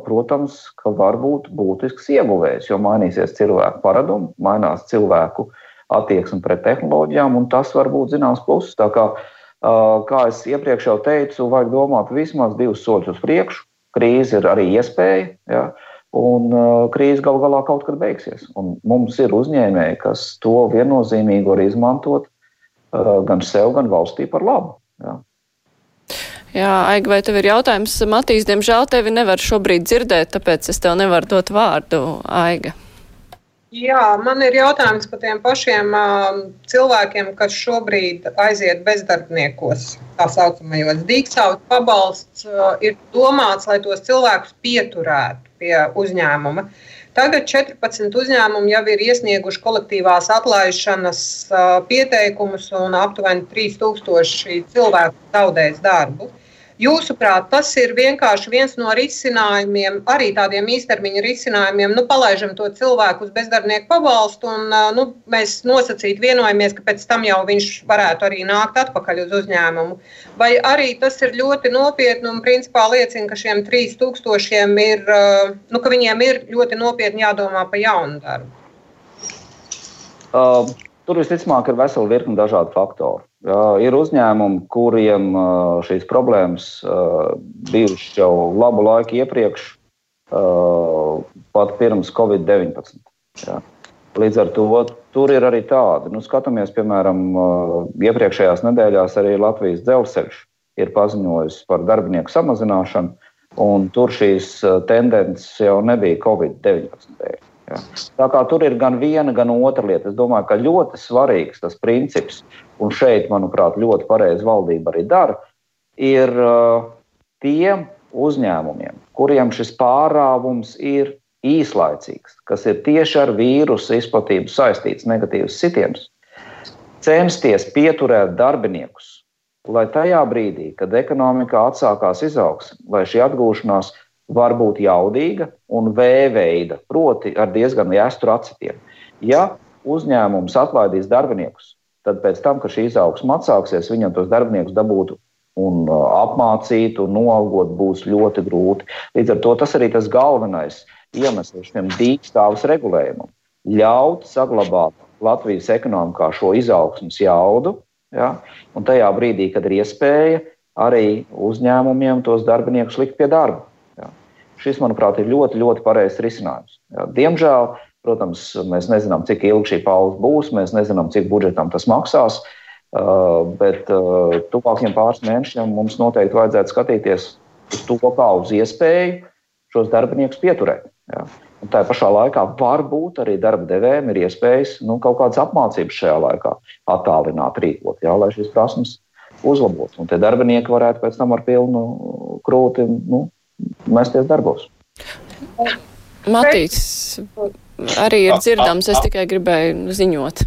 protams, ka var būt būtisks ieguvējs, jo mainīsies cilvēku paradumi, mainās cilvēku attieksme pret tehnoloģijām, un tas var būt zināms pluss. Tā kā, kā es iepriekš jau teicu, vajag domāt vismaz divus soļus uz priekšu. Krīze ir arī iespēja, ja, un krīze gal galā kaut kad beigsies. Un mums ir uzņēmēji, kas to viennozīmīgi var izmantot gan sev, gan valstī par labu. Ja.
Jā, Aiga, vai tev ir jautājums? Matīs, diemžēl tevi nevar šobrīd dzirdēt, tāpēc es tev nevaru dot vārdu, Aiga.
Jā, man ir jautājums par tiem pašiem uh, cilvēkiem, kas šobrīd aiziet bezdarbniekos, tā saucamajos dīkstāvus pabalsts, uh, ir domāts, lai tos cilvēkus pieturētu pie uzņēmuma. Tagad 14 uzņēmumi jau ir iesnieguši kolektīvās atlaišanas uh, pieteikumus, un aptuveni 3000 cilvēku zaudēs darbu. Jūsuprāt, tas ir vienkārši viens no risinājumiem, arī tādiem īstermiņa risinājumiem. Nu, palaižam to cilvēku uz bezdarbnieku pabalstu, un nu, mēs nosacīt vienojamies, ka pēc tam jau viņš varētu arī nākt atpakaļ uz uzņēmumu. Vai arī tas ir ļoti nopietni un principā liecina, ka šiem 3000 ir, nu, ka viņiem ir ļoti nopietni jādomā par jaunu darbu?
Uh, tur visticamāk ir vesela virkne dažādu faktoru. Ir uzņēmumi, kuriem šīs problēmas bijušas jau labu laiku iepriekš, pat pirms Covid-19. Līdz ar to tur ir arī tādi. Nu, skatāmies, piemēram, iepriekšējās nedēļās arī Latvijas dzelzceļš ir paziņojis par darbinieku samazināšanu, un tur šīs tendences jau nebija Covid-19 dēļ. Tā kā tur ir gan viena, gan otra lieta. Es domāju, ka ļoti svarīgs tas princips, un šeit, manuprāt, ļoti pareizi valdība arī dara, ir uh, tiem uzņēmumiem, kuriem šis pārāvums ir īslaicīgs, kas ir tieši ar vīrusu izplatību saistīts negatīvs sitiens, censties pieturēt darbiniekus, lai tajā brīdī, kad ekonomikā atsākās izaugsme, lai šī atgūšanās var būt jaudīga un V-veida, proti, ar diezgan jāsturu acitiem. Ja uzņēmums atlaidīs darbiniekus, tad pēc tam, kad šī izaugsme atsāksies, viņam tos darbiniekus dabūt un uh, apmācīt un noalgot būs ļoti grūti. Līdz ar to tas arī tas galvenais iemesls šim dīkstāvus regulējumam. Ļaut saglabāt Latvijas ekonomikā šo izaugsmas jaudu, ja, un tajā brīdī, kad ir iespēja, arī uzņēmumiem tos darbiniekus likt pie darba. Šis, manuprāt, ir ļoti, ļoti pareizs risinājums. Jā, diemžēl, protams, mēs nezinām, cik ilgi šī pauze būs, mēs nezinām, cik budžetam tas maksās. Uh, bet uh, tuvākiem pāris mēnešiem mums noteikti vajadzētu skatīties uz to kā uz iespēju šos darbiniekus pieturēt. Un tā pašā laikā varbūt arī darba devējiem ir iespējas nu, kaut kādas apmācības šajā laikā attālināt, rīkot, jā, lai šīs prasmes uzlabotu. Un tie darbinieki varētu pēc tam ar pilnu krūti nu, mesties darbos.
Matīs, arī ir dzirdams, es tikai gribēju ziņot.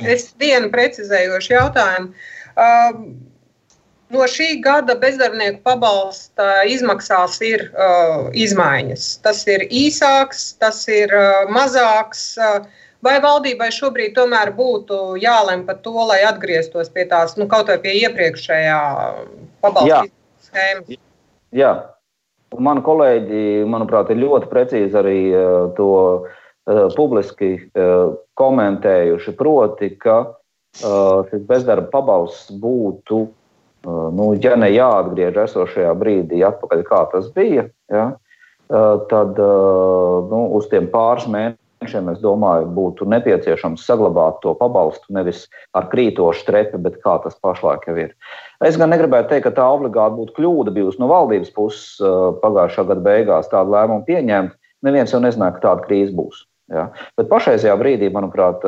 Es vienu precizējošu jautājumu. Uh, no šī gada bezdarbnieku pabalsta izmaksās ir uh, izmaiņas. Tas ir īsāks, tas ir uh, mazāks. Uh, vai valdībai šobrīd tomēr būtu jālem par to, lai atgrieztos pie tās, nu, kaut vai pie iepriekšējā pabalsta schēmas?
Jā, Mani kolēģi, manuprāt, ir ļoti precīzi arī eh, to uh, publiski uh, komentējuši. Proti, ka šis bezdarba pabalsts būtu, nu, ja ne jāatgriež esošajā brīdī, atpakaļ kā tas bija, ja, tad nu, uz tiem pāris mēnešiem, es domāju, būtu nepieciešams saglabāt to pabalstu nevis ar krītošu trepi, bet kā tas pašlaik jau ir. Uh, Es gan negribētu teikt, ka tā obligāti būtu kļūda bijusi no valdības puses pagājušā gada beigās tādu lēmumu pieņemt. Neviens jau nezināja, ka tāda krīze būs. Ja? Bet pašreizajā brīdī, manuprāt,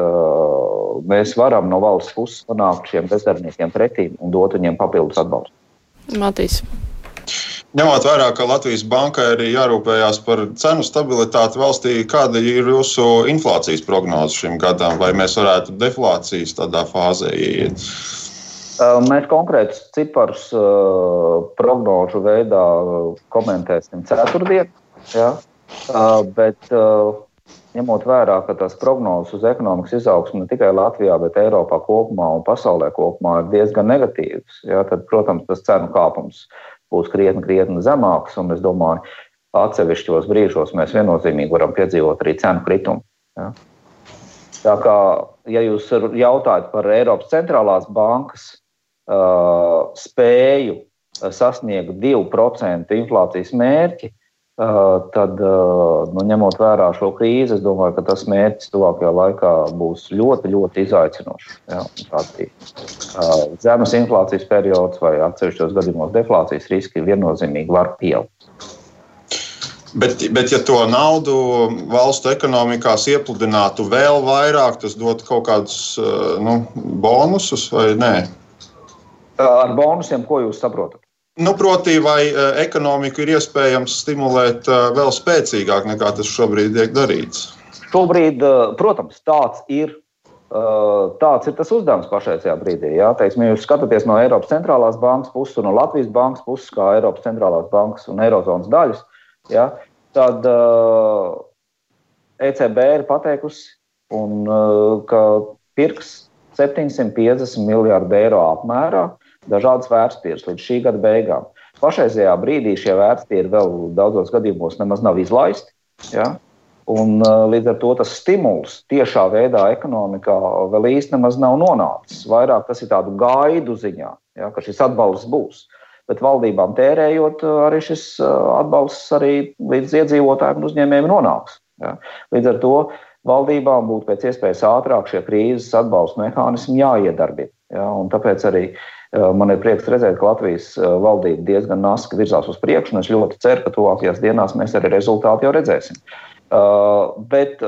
mēs varam no valsts puses panākt šiem bezdarbniekiem pretī un dot viņiem papildus atbalstu.
Matīs.
Ņemot vērā, ka Latvijas bankai arī jārūpējās par cenu stabilitāti valstī, kāda ir jūsu inflācijas prognoze šim gadam, vai mēs varētu deflācijas tādā fāzē iet?
Mēs konkrētus ciparus prognožu veidā komentēsim ceturtdien. Ja? Bet ņemot vērā, ka tās prognozes uz ekonomikas izaugsmu ne tikai Latvijā, bet Eiropā kopumā un pasaulē kopumā ir diezgan negatīvas, ja? tad, protams, tas cenu kāpums būs krietni, krietni zemākas. Un es domāju, atsevišķos brīžos mēs viennozīmīgi varam piedzīvot arī cenu kritumu. Ja? Tā kā, ja jūs jautājat par Eiropas centrālās bankas uh, spēju sasniegt 2% inflācijas mērķi, tad, nu, ņemot vērā šo krīzi, es domāju, ka tas mērķis tuvākajā laikā būs ļoti, ļoti izaicinošs. Ja, Tāds zemes inflācijas periods vai atsevišķos gadījumos deflācijas riski viennozīmīgi var pieaugt.
Bet, bet, ja to naudu valstu ekonomikās iepludinātu vēl vairāk, tas dotu kaut kādus nu, bonusus vai nē?
Ar bonusiem, ko jūs saprotat?
Nu, proti, vai uh, ekonomiku ir iespējams stimulēt uh, vēl spēcīgāk nekā tas šobrīd tiek darīts?
Šobrīd, protams, tāds ir. Tāds ir tas uzdevums pašreizajā brīdī. Jā. Teiksim, ja jūs skatāties no Eiropas centrālās bankas puses un no Latvijas bankas puses, kā Eiropas centrālās bankas un Eirozonas daļas, jā, tad uh, ECB ir pateikusi, un, uh, ka pirks 750 miljārdu eiro apmērā dažādas vērtspapīrus līdz šī gada beigām. Pašreizajā brīdī šie vērtspapīri vēl daudzos gadījumos nemaz nav izlaisti. Ja? Un, uh, līdz ar to tas stimuls tiešā veidā ekonomikā vēl īsti nemaz nav nonācis. Vairāk tas ir tādu gaidu ziņā, ja, ka šis atbalsts būs. Bet valdībām tērējot, uh, arī šis uh, atbalsts arī līdz iedzīvotājiem un uzņēmējiem nonāks. Ja. Līdz ar to valdībām būtu pēc iespējas ātrāk šie krīzes atbalsta mehānismi jāiedarbina. Ja, tāpēc arī uh, Man ir prieks redzēt, ka Latvijas valdība diezgan naski virzās uz priekšu, un es ļoti ceru, ka tuvākajās dienās mēs arī rezultātu jau redzēsim. Bet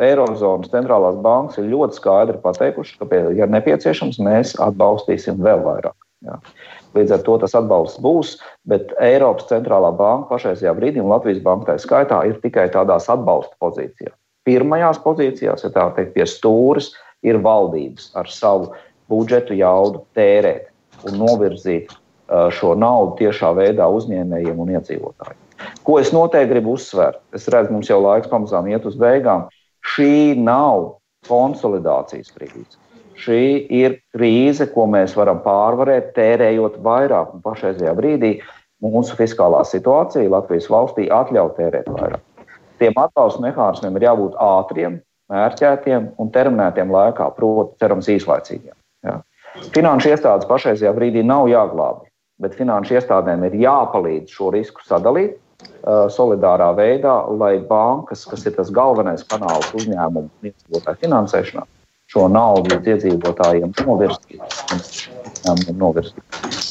Eirozonas centrālās bankas ir ļoti skaidri pateikuši, ka, ja nepieciešams, mēs atbalstīsim vēl vairāk. Jā. Līdz ar to tas atbalsts būs, bet Eiropas centrālā banka pašreizajā brīdī, un Latvijas banka tā skaitā, ir tikai tādās atbalsta pozīcijās. Pirmajās pozīcijās, ja tā teikt, pie stūres ir valdības ar savu budžetu jaudu tērēt un novirzīt uh, šo naudu tiešā veidā uzņēmējiem un iedzīvotājiem. Ko es noteikti gribu uzsvērt? Es redzu, mums jau laiks pamazām iet uz beigām. Šī nav konsolidācijas krīze. Šī ir krīze, ko mēs varam pārvarēt, tērējot vairāk. Un pašreizajā brīdī mūsu fiskālā situācija Latvijas valstī atļauj tērēt vairāk. Tiem atbalsta mehānismiem ir jābūt ātriem, mērķētiem un terminētiem laikā, proti, cerams, īslaicīgiem. Finanšu iestādes pašreizajā brīdī nav jāglābj, bet finanšu iestādēm ir jāpalīdz šo risku sadalīt uh, solidārā veidā, lai bankas, kas ir tas galvenais kanāls uzņēmumu iedzīvotāju finansēšanā, šo naudu līdz iedzīvotājiem novirzītu.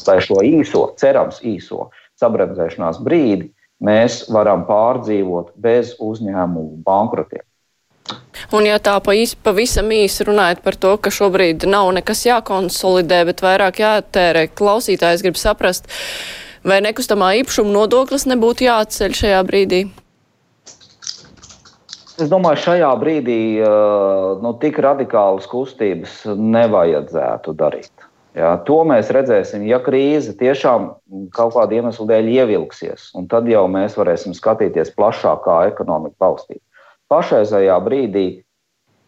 Lai šo īso, cerams, īso sabremzēšanās brīdi mēs varam pārdzīvot bez uzņēmumu bankrotiem.
Un ja tā pa īsi, pavisam īsi runājot par to, ka šobrīd nav nekas jākonsolidē, bet vairāk jātērē, klausītājs grib saprast, vai nekustamā īpašuma nodoklis nebūtu jāatceļ šajā brīdī?
Es domāju, šajā brīdī nu, tik radikālas kustības nevajadzētu darīt. Jā, to mēs redzēsim, ja krīze tiešām kaut kāda iemesla dēļ ievilksies, tad jau mēs varēsim skatīties plašākā ekonomika balstīt pašreizējā brīdī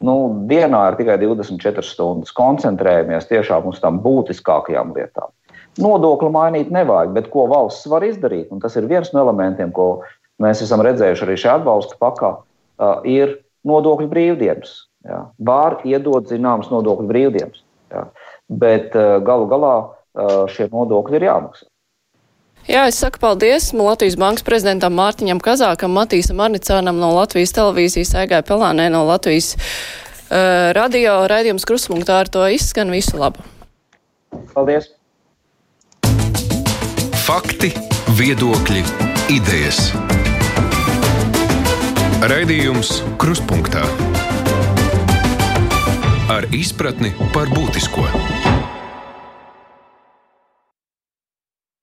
nu, dienā ir tikai 24 stundas. Koncentrējamies tiešām uz tām būtiskākajām lietām. Nodokli mainīt nevajag, bet ko valsts var izdarīt, un tas ir viens no elementiem, ko mēs esam redzējuši arī šajā atbalsta pakā, uh, ir nodokļu brīvdienas. Var iedot zināmas nodokļu brīvdienas, jā. bet uh, galu galā uh, šie nodokļi ir jāmaksā.
Jā, es saku paldies Latvijas bankas prezidentam Mārtiņam Kazākam, Matīsam Arnicānam no Latvijas televīzijas, Aigai Pelānē no Latvijas uh, radio raidījums Kruspunktā ar to izskan visu labu.
Paldies!
Fakti, viedokļi, idejas. Raidījums Kruspunktā ar izpratni par būtisko.